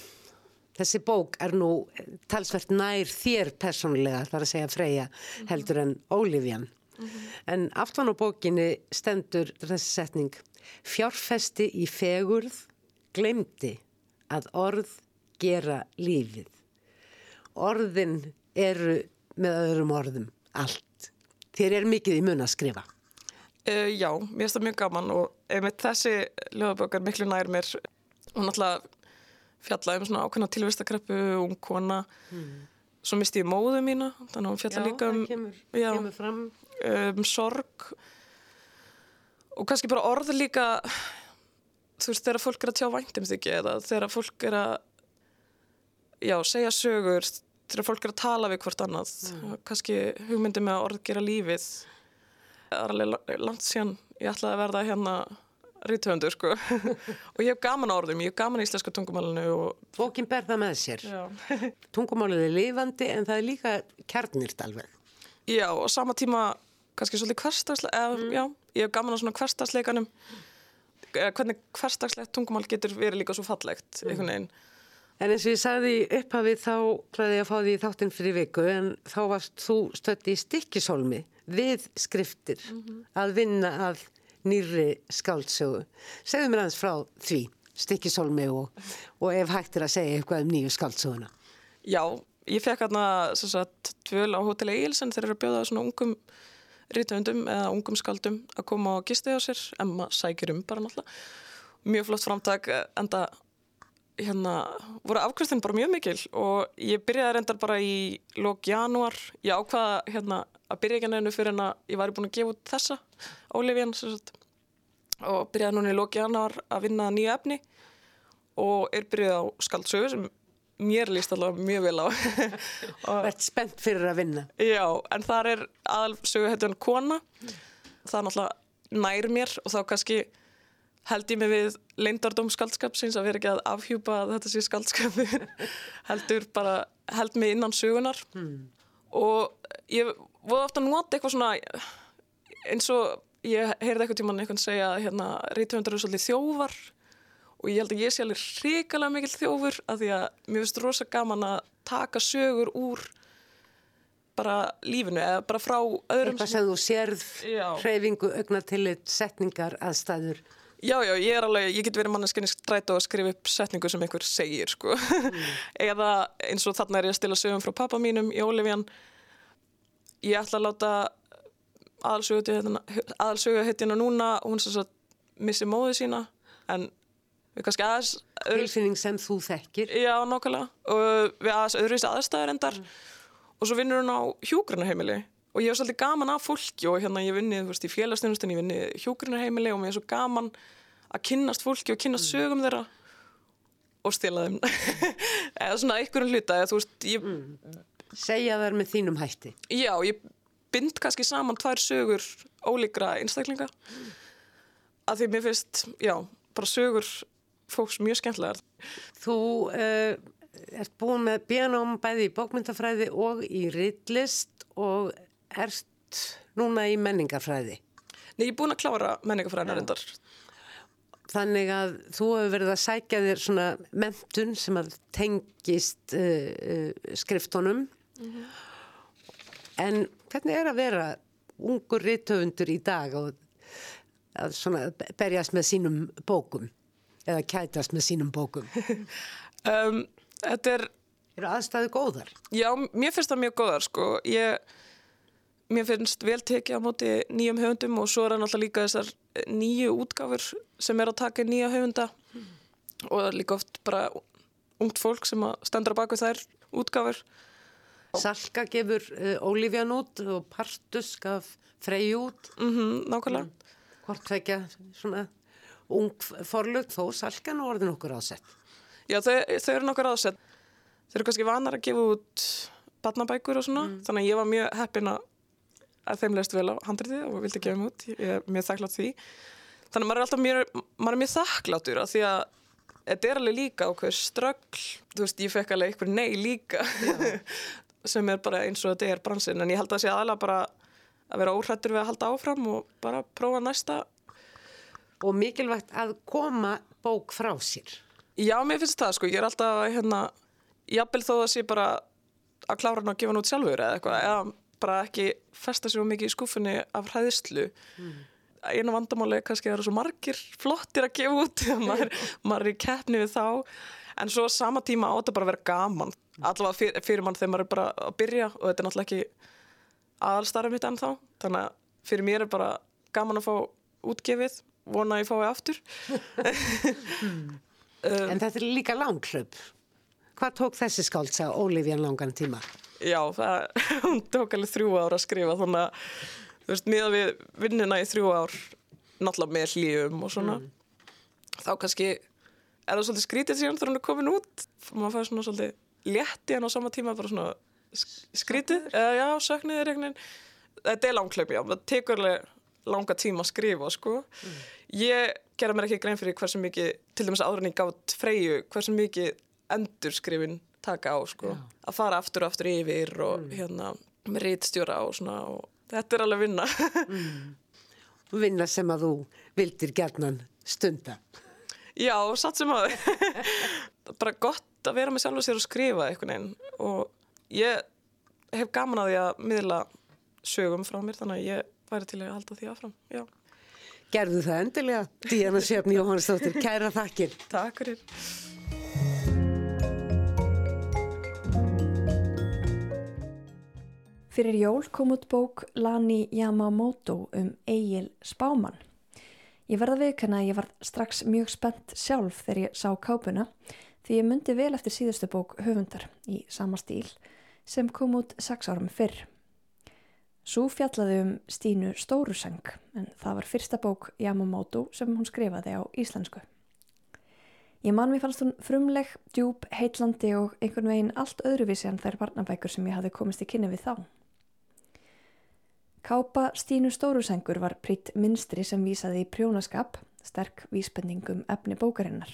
Þessi bók er nú talsvert nær þér persónulega, þar að segja Freyja, heldur en Olivian. En aftan á bókinni stendur þessi setning Fjárfesti í fegurð glemdi að orð gera lífið. Orðin eru með öðrum orðum allt. Þér er mikið í mun að skrifa. uh, já, mér finnst það mjög gaman og einmitt þessi ljóðabók er miklu nær mér og náttúrulega fjallaði um svona ákveðna tilvistakreppu ung kona svo misti ég móðu mína þannig að hún fjalla líka um kemur, já. kemur fram. um sorg og kannski bara orð líka þú veist þegar fólk er að tjá væntum þykja eða þegar fólk er að já, segja sögur þegar fólk er að tala við hvort annað kannski hugmyndi með að orð gera lífið það er alveg la- langt síðan ég ætlaði að verða hérna rítöfundur sko. <laughs> Og ég hef gaman orðum, ég hef gaman að íslenska tungumálinu og Bókin ber það með sér. <laughs> Tungumálið er lifandi en það er líka kjarnirt alveg. Já, og sama tíma kannski svolítið hverstagslega, eða, já, ég hef gaman á svona hverstagsleikanum eða hvernig hverstagslegt tungumál getur verið líka svo fallegt, einhvern veginn. En eins og ég sagði í upphafi þá hlæði ég að fá því þáttinn fyrir viku en þá varst þú stött í stikkisólmi við skriftir að vinna að nýri skáldsögu. Segðu mér aðeins frá því stikkisólmi og, og ef hægt er að segja eitthvað um nýju skáldsöguna. Já, ég fekk sagt tvöl á Hotel Eilsen þegar eru að bjóða svona ungum rítöfundum eða ungum skaldum að koma og gisti á sér, Emma sækir um bara náttúrulega. Mjög flott framtak, enda hérna, voru afkvæmstin bara mjög mikil og ég byrjaði reyndar bara í lók janúar, ég ákvaða hérna að byrja ekki nefnu fyrir en að ég væri búin að gefa út þessa Ólífjan og byrjaði núna í lók janúar að vinna nýja efni og er byrjuð á skaldsögu sem mér líst allavega mjög vel á. <laughs> Vert spennt fyrir að vinna? Já, en þar er aðalsögu hættu hann kona. Það er náttúrulega nær mér og þá kannski held ég mig við leindardóm skaldskapsins að vera ekki að afhjúpa að þetta sé skaldskapu <laughs> heldur bara held mig innan sögunar mm. og ég voru ofta að nota eitthvað svona eins og ég heyrði eitthvað tíman að segja hérna, rítuhundar eru svolítið þjóvar og ég held að ég sé alveg hrikalega mikil þjófur af því að mér finnst rosa gaman að taka sögur úr bara lífinu eða bara frá öðrum Eitthvað sem þú sérð, hreyfingu, augnatillit, setningar, aðstæður Já, já, ég er alveg, ég get verið manneskinni stræt og skrifa upp setningu sem einhver segir, sko. Mm. <laughs> Eða eins og þarna er ég að stila sögum frá pappa mínum í Ólífjan. Ég ætla að láta aðalsögu hittina núna og hún svo missi móðu sína, en við kannski aðeins... Tilfinning sem þú þekkir. Já, nokkulega. Og við aðeins öðruvísi aðstæður endar. Mm. Og svo vinnur hún á hjúgrunarheimili og ég hef svolítið gaman af fólki og hérna ég vinnið, þú veist, í félagsnefnustin, ég vinnið hjókurinnarheimili og mér er svo gaman að kynnast fólki og kynnast mm. sögum þeirra og stila þeim <laughs> eða svona einhverjum hluta, eða veist ég... mm. Segja þær með þínum hætti Já, ég bind kannski saman tvær sögur ólíkra einstaklinga mm. að því mér finnst, já, bara sögur fólks mjög skemmtilegar Þú uh, ert búin með bíanóm bæði í bókmyndafræði og í rillist og erst núna í menningarfræði? Nei, ég er búin að klára menningarfræðina reyndar. Þannig að þú hefur verið að sækja þér svona mentun sem að tengist uh, uh, skriftunum. Mm -hmm. En hvernig er að vera ungur rittöfundur í dag og að svona berjast með sínum bókum eða kætast með sínum bókum? <laughs> um, þetta er... Er aðstæðu góðar? Já, mér finnst það mjög góðar sko. Ég mér finnst vel tekið á móti nýjum höfundum og svo er það náttúrulega líka þessar nýju útgáfur sem er að taka nýja höfunda mm. og er líka oft bara ungt fólk sem stendur á baku þær útgáfur. Salka gefur uh, Ólífjan út og Partus gaf Frey út. Mm -hmm, nákvæmlega. Hvort vekja svona ung forlug þó Salkan og orðin okkur ásett. Já þau, þau eru nokkur ásett. Þau eru kannski vanar að gefa út barnabækur og svona mm. þannig að ég var mjög heppin að þeim leist vel á handriði og vildi gefa mjög út ég er mjög þakklátt því þannig að maður er alltaf mjög, maður er mjög þakkláttur að því að þetta er alveg líka okkur ströggl, þú veist ég fekk alveg eitthvað nei líka <laughs> sem er bara eins og þetta er bransin en ég held að það sé aðalega bara að vera óhrættur við að halda áfram og bara prófa næsta Og mikilvægt að koma bók frá sér. Já, mér finnst það sko, ég er alltaf hérna, jafnvel þó að sé bara að klára hann að gefa hann út sjálfur eða eitthvað, eða bara ekki festa sér mikið í skuffunni af hræðislu mm. einu vandamáli kannski að það eru svo margir flottir að gefa út <laughs> maður, maður er í keppni við þá. En svo sama tíma átt að bara vera gaman allavega fyrir, fyrir mann þegar maður er bara að byrja og þetta er náttúrulega ekki aðalstarfið mitt ennþá. Þannig að fyrir mér er bara gaman að fá útgefið vona að ég fái aftur. <laughs> Um, En þetta er líka langklöp Hvað tók þessi skáltsa Ólífjan langan tíma? já, það, <laughs> hún tók alveg þrjú ár að skrifa þannig að, þú veist, miða við vinnina í þrjú ár, náttúrulega með hlýjum og svona, mm. þá kannski er það svolítið skrítið síðan þegar hún er komin út, maður fær svona svolítið létti en á sama tíma bara svona skrítið, eða já, sökniðir einhvern veginn, þetta er langklöp, já, það tekur alveg langa tíma að skrifa, sko. Mm. Ég gera mér ekki grein fyrir hversu mikið, til dæmis áður en ég gátt freyju, hversu mikið endurskrifin taka á sko, Já. að fara aftur og aftur yfir og mm. hérna með rítstjóra og svona og þetta er alveg vinna mm. Vinna sem að þú vildir gerðnan stunda Já, satt sem að <laughs> bara gott að vera með sjálf og sér og skrifa einhvern veginn og ég hef gaman að því að miðla sögum frá mér þannig að ég væri til að halda því aðfram Já Gerðu það endilega Díana Sjöfn Jóhannsdóttir, kæra þakkir Takk fyrir Fyrir jól kom út bók Lani Yamamoto um Egil Spáman. Ég verða viðkana að ég var strax mjög spennt sjálf þegar ég sá kápuna því ég myndi vel eftir síðustu bók höfundar í sama stíl sem kom út sex árum fyrr. Svo fjallaði um Stínu Stóruseng en það var fyrsta bók Yamamoto sem hún skrifaði á íslensku. Ég man mér fannst hún frumleg, djúb, heitlandi og einhvern veginn allt öðruvísi en þær barnabækur sem ég hafði komist í kynni við þá. Kápa Stínu Stórusengur var prýtt minstri sem vísaði í prjónaskap, sterk vísbendingum efni bókarinnar.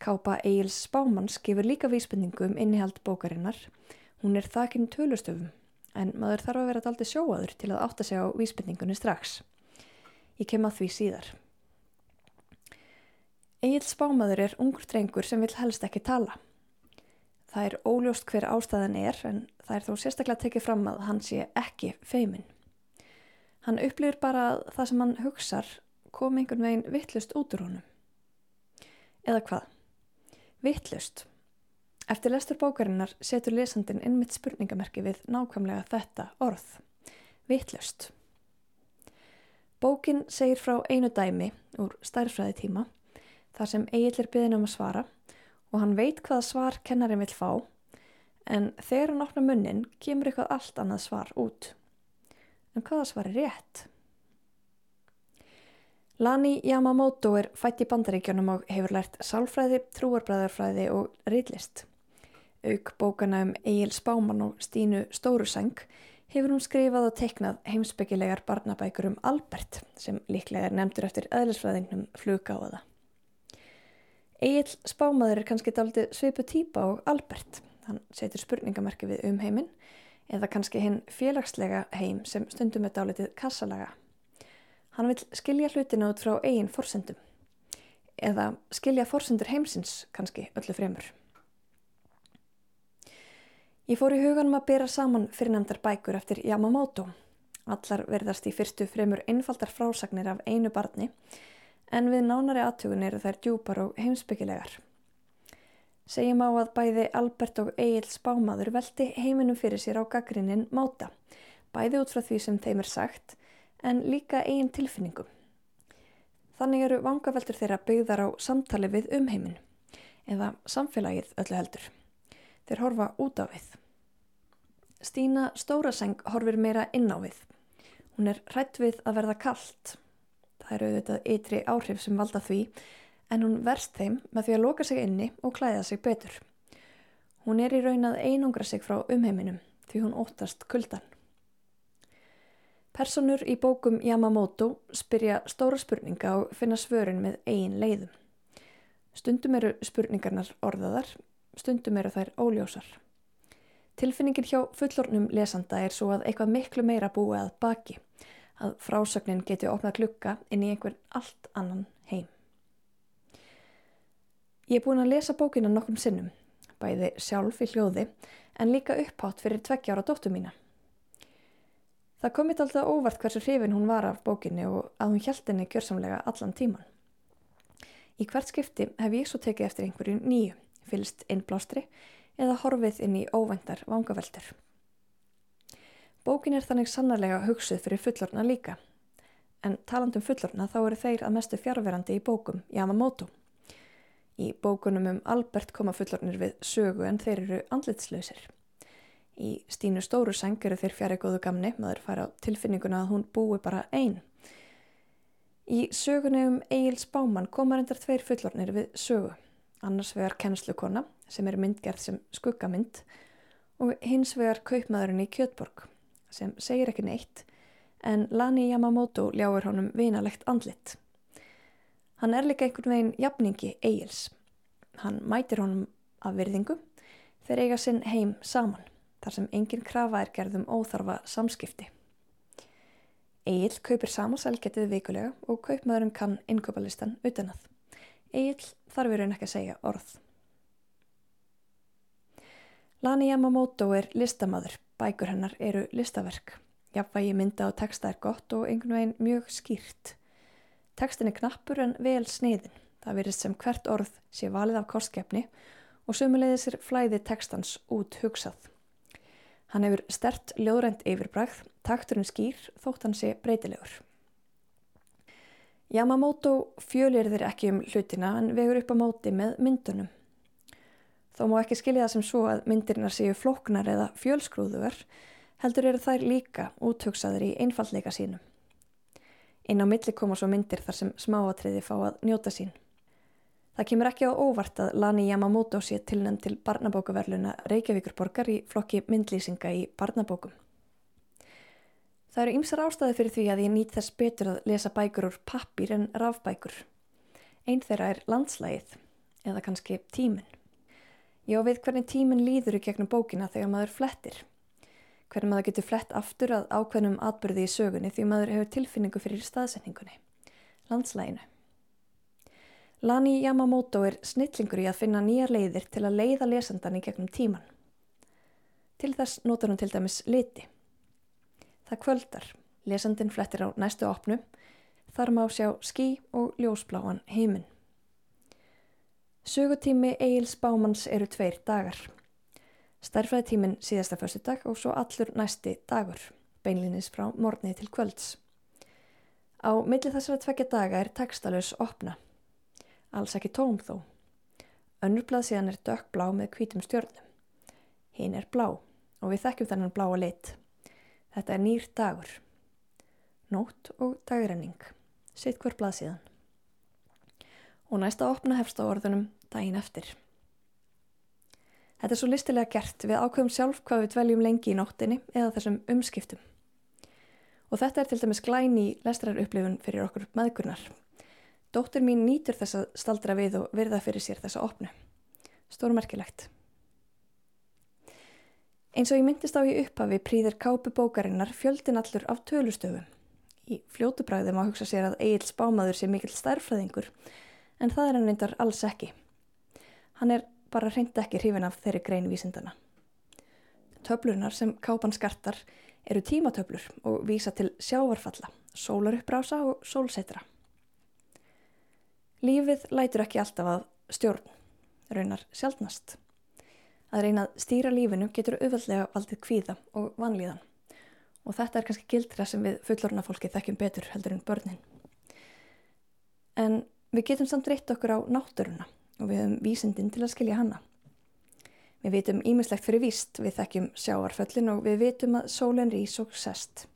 Kápa Egil's Spámans gefur líka vísbendingum innihald bókarinnar. Hún er þakinn tölustöfum en maður þarf að vera aldrei sjóaður til að átta sig á vísbendingunni strax. Ég kem að því síðar. Egil spámaður er ungur drengur sem vil helst ekki tala. Það er óljóst hver ástæðan er en það er þó sérstaklega tekið fram að hann sé ekki feimin. Hann upplýr bara að það sem hann hugsar kom einhvern veginn vittlust út úr honum. Eða hvað? Vittlust. Eftir lestur bókarinnar setur lesandin innmitt spurningamerki við nákvæmlega þetta orð. Vittlust. Bókin segir frá einu dæmi úr stærfræði tíma þar sem Egil er byggðin um að svara og hann veit hvaða svar kennarin vil fá en þegar hann opna munnin kemur eitthvað allt annað svar út. En hvaða svar er rétt? Lani Yamamoto er fætt í bandaríkjónum og hefur lært sálfræði, trúarbræðarfræði og rýtlist. Auk bókana um Egil Spáman og Stínu Stóruseng hefur hún skrifað og teiknað heimsbyggilegar barnabækur um Albert sem líklega er nefndur eftir eðlisfræðingnum flugáða. Egil Spámaður er kannski daldi svipu týpa og Albert. Hann setur spurningamerki við um heiminn eða kannski hinn félagslega heim sem stundum er dálitið kassalaga. Hann vil skilja hlutina út frá eigin forsendum eða skilja forsendur heimsins kannski öllu fremur. Ég fór í huganum að bera saman fyrirnefndar bækur eftir Yamamoto. Allar verðast í fyrstu fremur einfaldar frásagnir af einu barni en við nánari aðtugun eru þær djúpar og heimsbyggilegar. Segjum á að bæði Albert og Egil Spámaður veldi heiminum fyrir sér á gaggrinnin máta, bæði út frá því sem þeim er sagt en líka eigin tilfinningum. Þannig eru vangaveltur þeirra byggðar á samtali við umheimin eða samfélagið öllu heldur. Þeir horfa út á við. Stína Stóraseng horfir meira inn á við. Hún er hrætt við að verða kallt. Það eru auðvitað ytri áhrif sem valda því en hún verst þeim með því að loka sig inni og klæða sig betur. Hún er í raun að einungra sig frá umheiminum því hún óttast kuldan. Personur í bókum Yamamoto spyrja stóra spurninga og finna svörin með eigin leiðum. Stundum eru spurningarnar orðaðar, stundum eru þær óljósar. Tilfinningin hjá fullornum lesanda er svo að eitthvað miklu meira búið að baki, að frásögnin geti opnað klukka inn í einhvern allt annan heim. Ég er búin að lesa bókina nokkrum sinnum, bæði sjálf í hljóði en líka upphátt fyrir tveggjára dóttu mína. Það komið alltaf óvart hversu hrifin hún var af bókinni og að hún hjælt henni gjörsamlega allan tíman. Í hvert skipti hef ég svo tekið eftir einhverju nýju, fylst innblástri eða horfið inn í óvendar vangaveltur. Bókin er þannig sannarlega hugsuð fyrir fullorna líka, en talandum fullorna þá eru þeir að mestu fjárverandi í bókum Yamamoto. Í bókunum um Albert koma fullornir við sögu en þeir eru andlitslausir. Í Stínu Stóruseng eru þeir fjari góðu gamni, maður fara á tilfinninguna að hún búi bara einn. Í sögunni um Egil Spáman koma reyndar tveir fullornir við sögu, annars vegar kennslukona sem er myndgerð sem skuggamynd og hins vegar kaupmaðurinn í Kjötborg sem segir ekki neitt en Lani Yamamoto ljáir honum vinalegt andlit. Hann er líka einhvern veginn jafningi Egils. Hann mætir honum af virðingu þegar eiga sinn heim saman þar sem engin krafa er gerðum óþarfa samskipti. Egil kaupir sama selgetið vikulega og kaupmaðurinn kann innköpalistan utan að. Egil þarf verið ekki að segja orð. Lani Yamamoto er listamadur, bækur hennar eru listaverk. Jafnvægi mynda og texta er gott og einhvern veginn mjög skýrt. Tekstin er knappur en vel sniðin. Það verist sem hvert orð sé valið af kostkefni og sumulegðis er flæði tekstans út hugsað. Hann hefur stert ljóðrænt yfirbræð, takturinn skýr þótt hann sé breytilegur. Yamamoto fjölir þeir ekki um hlutina en vegur upp á móti með myndunum. Þó má ekki skilja það sem svo að myndirnar séu floknar eða fjölskrúðuver, heldur eru þær líka útöksaður í einfallleika sínum. Inn á milli koma svo myndir þar sem smáatriði fá að njóta sín. Það kemur ekki á óvart að Lani Yamamoto sé tilnæmt til barnabókaverluna Reykjavíkurborgar í flokki myndlýsinga í barnabókum. Það eru ymsar ástæði fyrir því að ég nýtt þess betur að lesa bækur úr pappir en rafbækur. Einn þeirra er landslægið, eða kannski tíminn. Ég á við hvernig tíminn líður í gegnum bókina þegar maður flettir hvernig maður getur flett aftur að ákveðnum atbyrði í sögunni því maður hefur tilfinningu fyrir staðsetningunni, landslæginu. Lani Yamamoto er snillingur í að finna nýjar leiðir til að leiða lesandan í gegnum tíman. Til þess notar hún til dæmis liti. Það kvöldar, lesandin flettir á næstu opnu, þar má sjá skí og ljósbláan heiminn. Sögutími Egil's Bámans eru tveir dagar. Stærfræðitíminn síðasta fyrstu dag og svo allur næsti dagur, beinlinis frá morgnið til kvölds. Á milli þessara tvekja daga er tekstalus opna. Alls ekki tóm þó. Önnurblað síðan er dökkblá með kvítum stjórnum. Hinn er blá og við þekkjum þennan bláa lit. Þetta er nýr dagur. Nótt og dagrenning. Sitt hver blað síðan. Og næsta opna hefst á orðunum daginn eftir. Þetta er svo listilega gert við ákveðum sjálf hvað við dveljum lengi í nóttinni eða þessum umskiptum. Og þetta er til dæmis glæni í lestrarupplifun fyrir okkur maðgurnar. Dóttur mín nýtur þess að staldra við og virða fyrir sér þessa opnu. Stórmerkilegt. Eins og ég myndist á í upphafi príðir kápu bókarinnar fjöldin allur af tölustöfum. Í fljótubræði má hugsa sér að Egil Spámaður sé mikill stærfræðingur en það er hann reyndar alls ekki. Hann er bara reyndi ekki hrifin af þeirri grein vísindana. Töflunar sem kápan skartar eru tímatöflur og vísa til sjávarfalla, sólaruppbrása og sólsetra. Lífið lætur ekki alltaf að stjórn, raunar sjálfnast. Að reyna að stýra lífinu getur auðvöldlega valdið kvíða og vanlíðan og þetta er kannski gildra sem við fullorna fólki þekkjum betur heldur en börnin. En við getum samt reytt okkur á náttúruna og við höfum vísindin til að skilja hanna. Við vitum ímislegt fyrir víst, við þekkjum sjáarföllin og við vitum að sólinn rís og sest.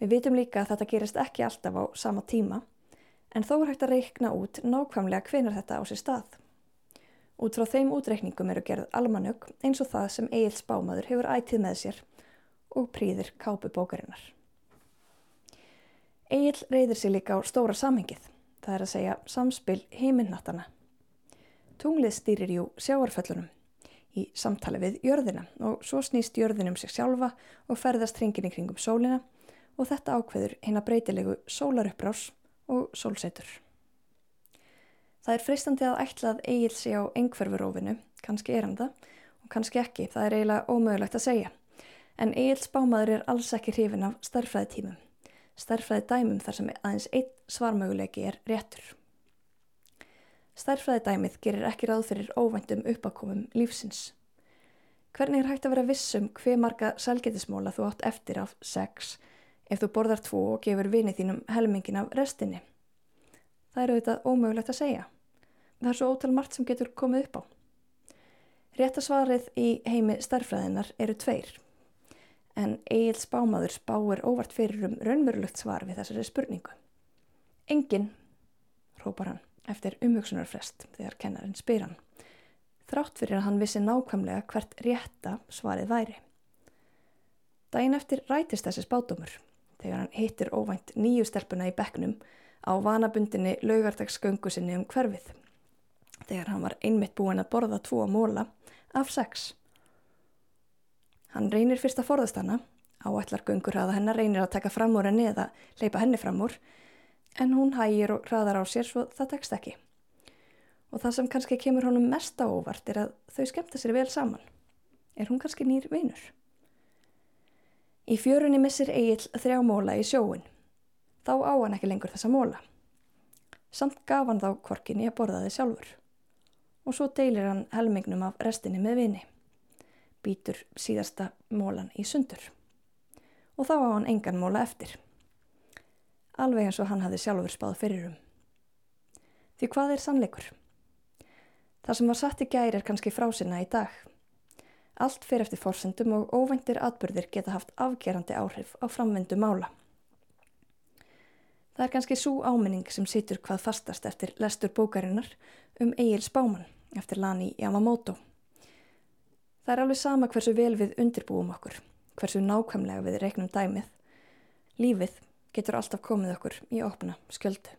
Við vitum líka að þetta gerist ekki alltaf á sama tíma, en þó er hægt að reikna út nákvæmlega hvenar þetta á sér stað. Út frá þeim útreikningum eru gerð almanög eins og það sem Egil Spámaður hefur ætið með sér og príðir kápu bókarinnar. Egil reyðir sér líka á stóra samhengið, það er að segja samspil heiminnattana. Tunglið stýrir jú sjáarföllunum í samtali við jörðina og svo snýst jörðinum sig sjálfa og ferðast hringin í kringum sólina og þetta ákveður hérna breytilegu sólaruppbrás og sólsetur. Það er freistandi að ætla að eigil sig á engverfurófinu, kannski er hann það og kannski ekki, það er eiginlega ómögulegt að segja. En eigils bámaður er alls ekki hrifin af starfræðitímum, starfræði dæmum þar sem aðeins einn svarmögulegi er réttur. Stærfræði dæmið gerir ekki ráð fyrir óvæntum uppákomum lífsins. Hvernig er hægt að vera vissum hver marga salgetismóla þú átt eftir af sex ef þú borðar tvo og gefur vinið þínum helmingin af restinni? Það eru auðvitað ómögulegt að segja. Það er svo ótal margt sem getur komið upp á. Réttasvarið í heimi starfræðinar eru tveir. En Egil Spámaður spáir óvart fyrir um raunverulegt svar við þessari spurningu. Engin, rópar hann eftir umhugsunarfrest þegar kennarinn spyr hann. Þrátt fyrir að hann vissi nákvæmlega hvert rétta svarið væri. Dæin eftir rætist þessi spátumur þegar hann hittir óvænt nýju stelpuna í bekknum á vanabundinni laugardagsgöngu sinni um hverfið þegar hann var einmitt búin að borða tvo móla af sex. Hann reynir fyrst að forðast hana, áætlar göngur að hennar reynir að taka fram úr henni eða leipa henni fram úr en hún hægir og hraðar á sér svo það tekst ekki. Og það sem kannski kemur honum mest á óvart er að þau skemmta sér vel saman. Er hún kannski nýr vinur? Í fjörunni missir Egil þrjá móla í sjóin. Þá á hann ekki lengur þessa móla. Samt gaf hann þá korkinni að borða þið sjálfur. Og svo deilir hann helmingnum af restinni með vini. Býtur síðasta mólan í sundur. Og þá á hann engan móla eftir alveg eins og hann hafði sjálfur spáð fyrir um. Því hvað er sannleikur? Það sem var satt í gæri er kannski frásina í dag. Allt fyrir eftir forsendum og óvæntir atbyrðir geta haft afgerandi áhrif á framvendu mála. Það er kannski svo áminning sem situr hvað fastast eftir lestur bókarinnar um Egil Spáman eftir Lani Yamamoto. Það er alveg sama hversu vel við undirbúum okkur, hversu nákvæmlega við reiknum dæmið. Lífið getur alltaf komið okkur í opna skjöldu.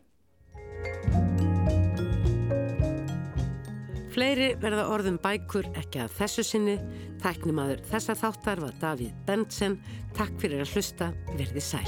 Fleiri verða orðum bækur ekki að þessu sinni. Tæknimaður þessa þáttar var Davíð Bentsen. Takk fyrir að hlusta. Verði sæl.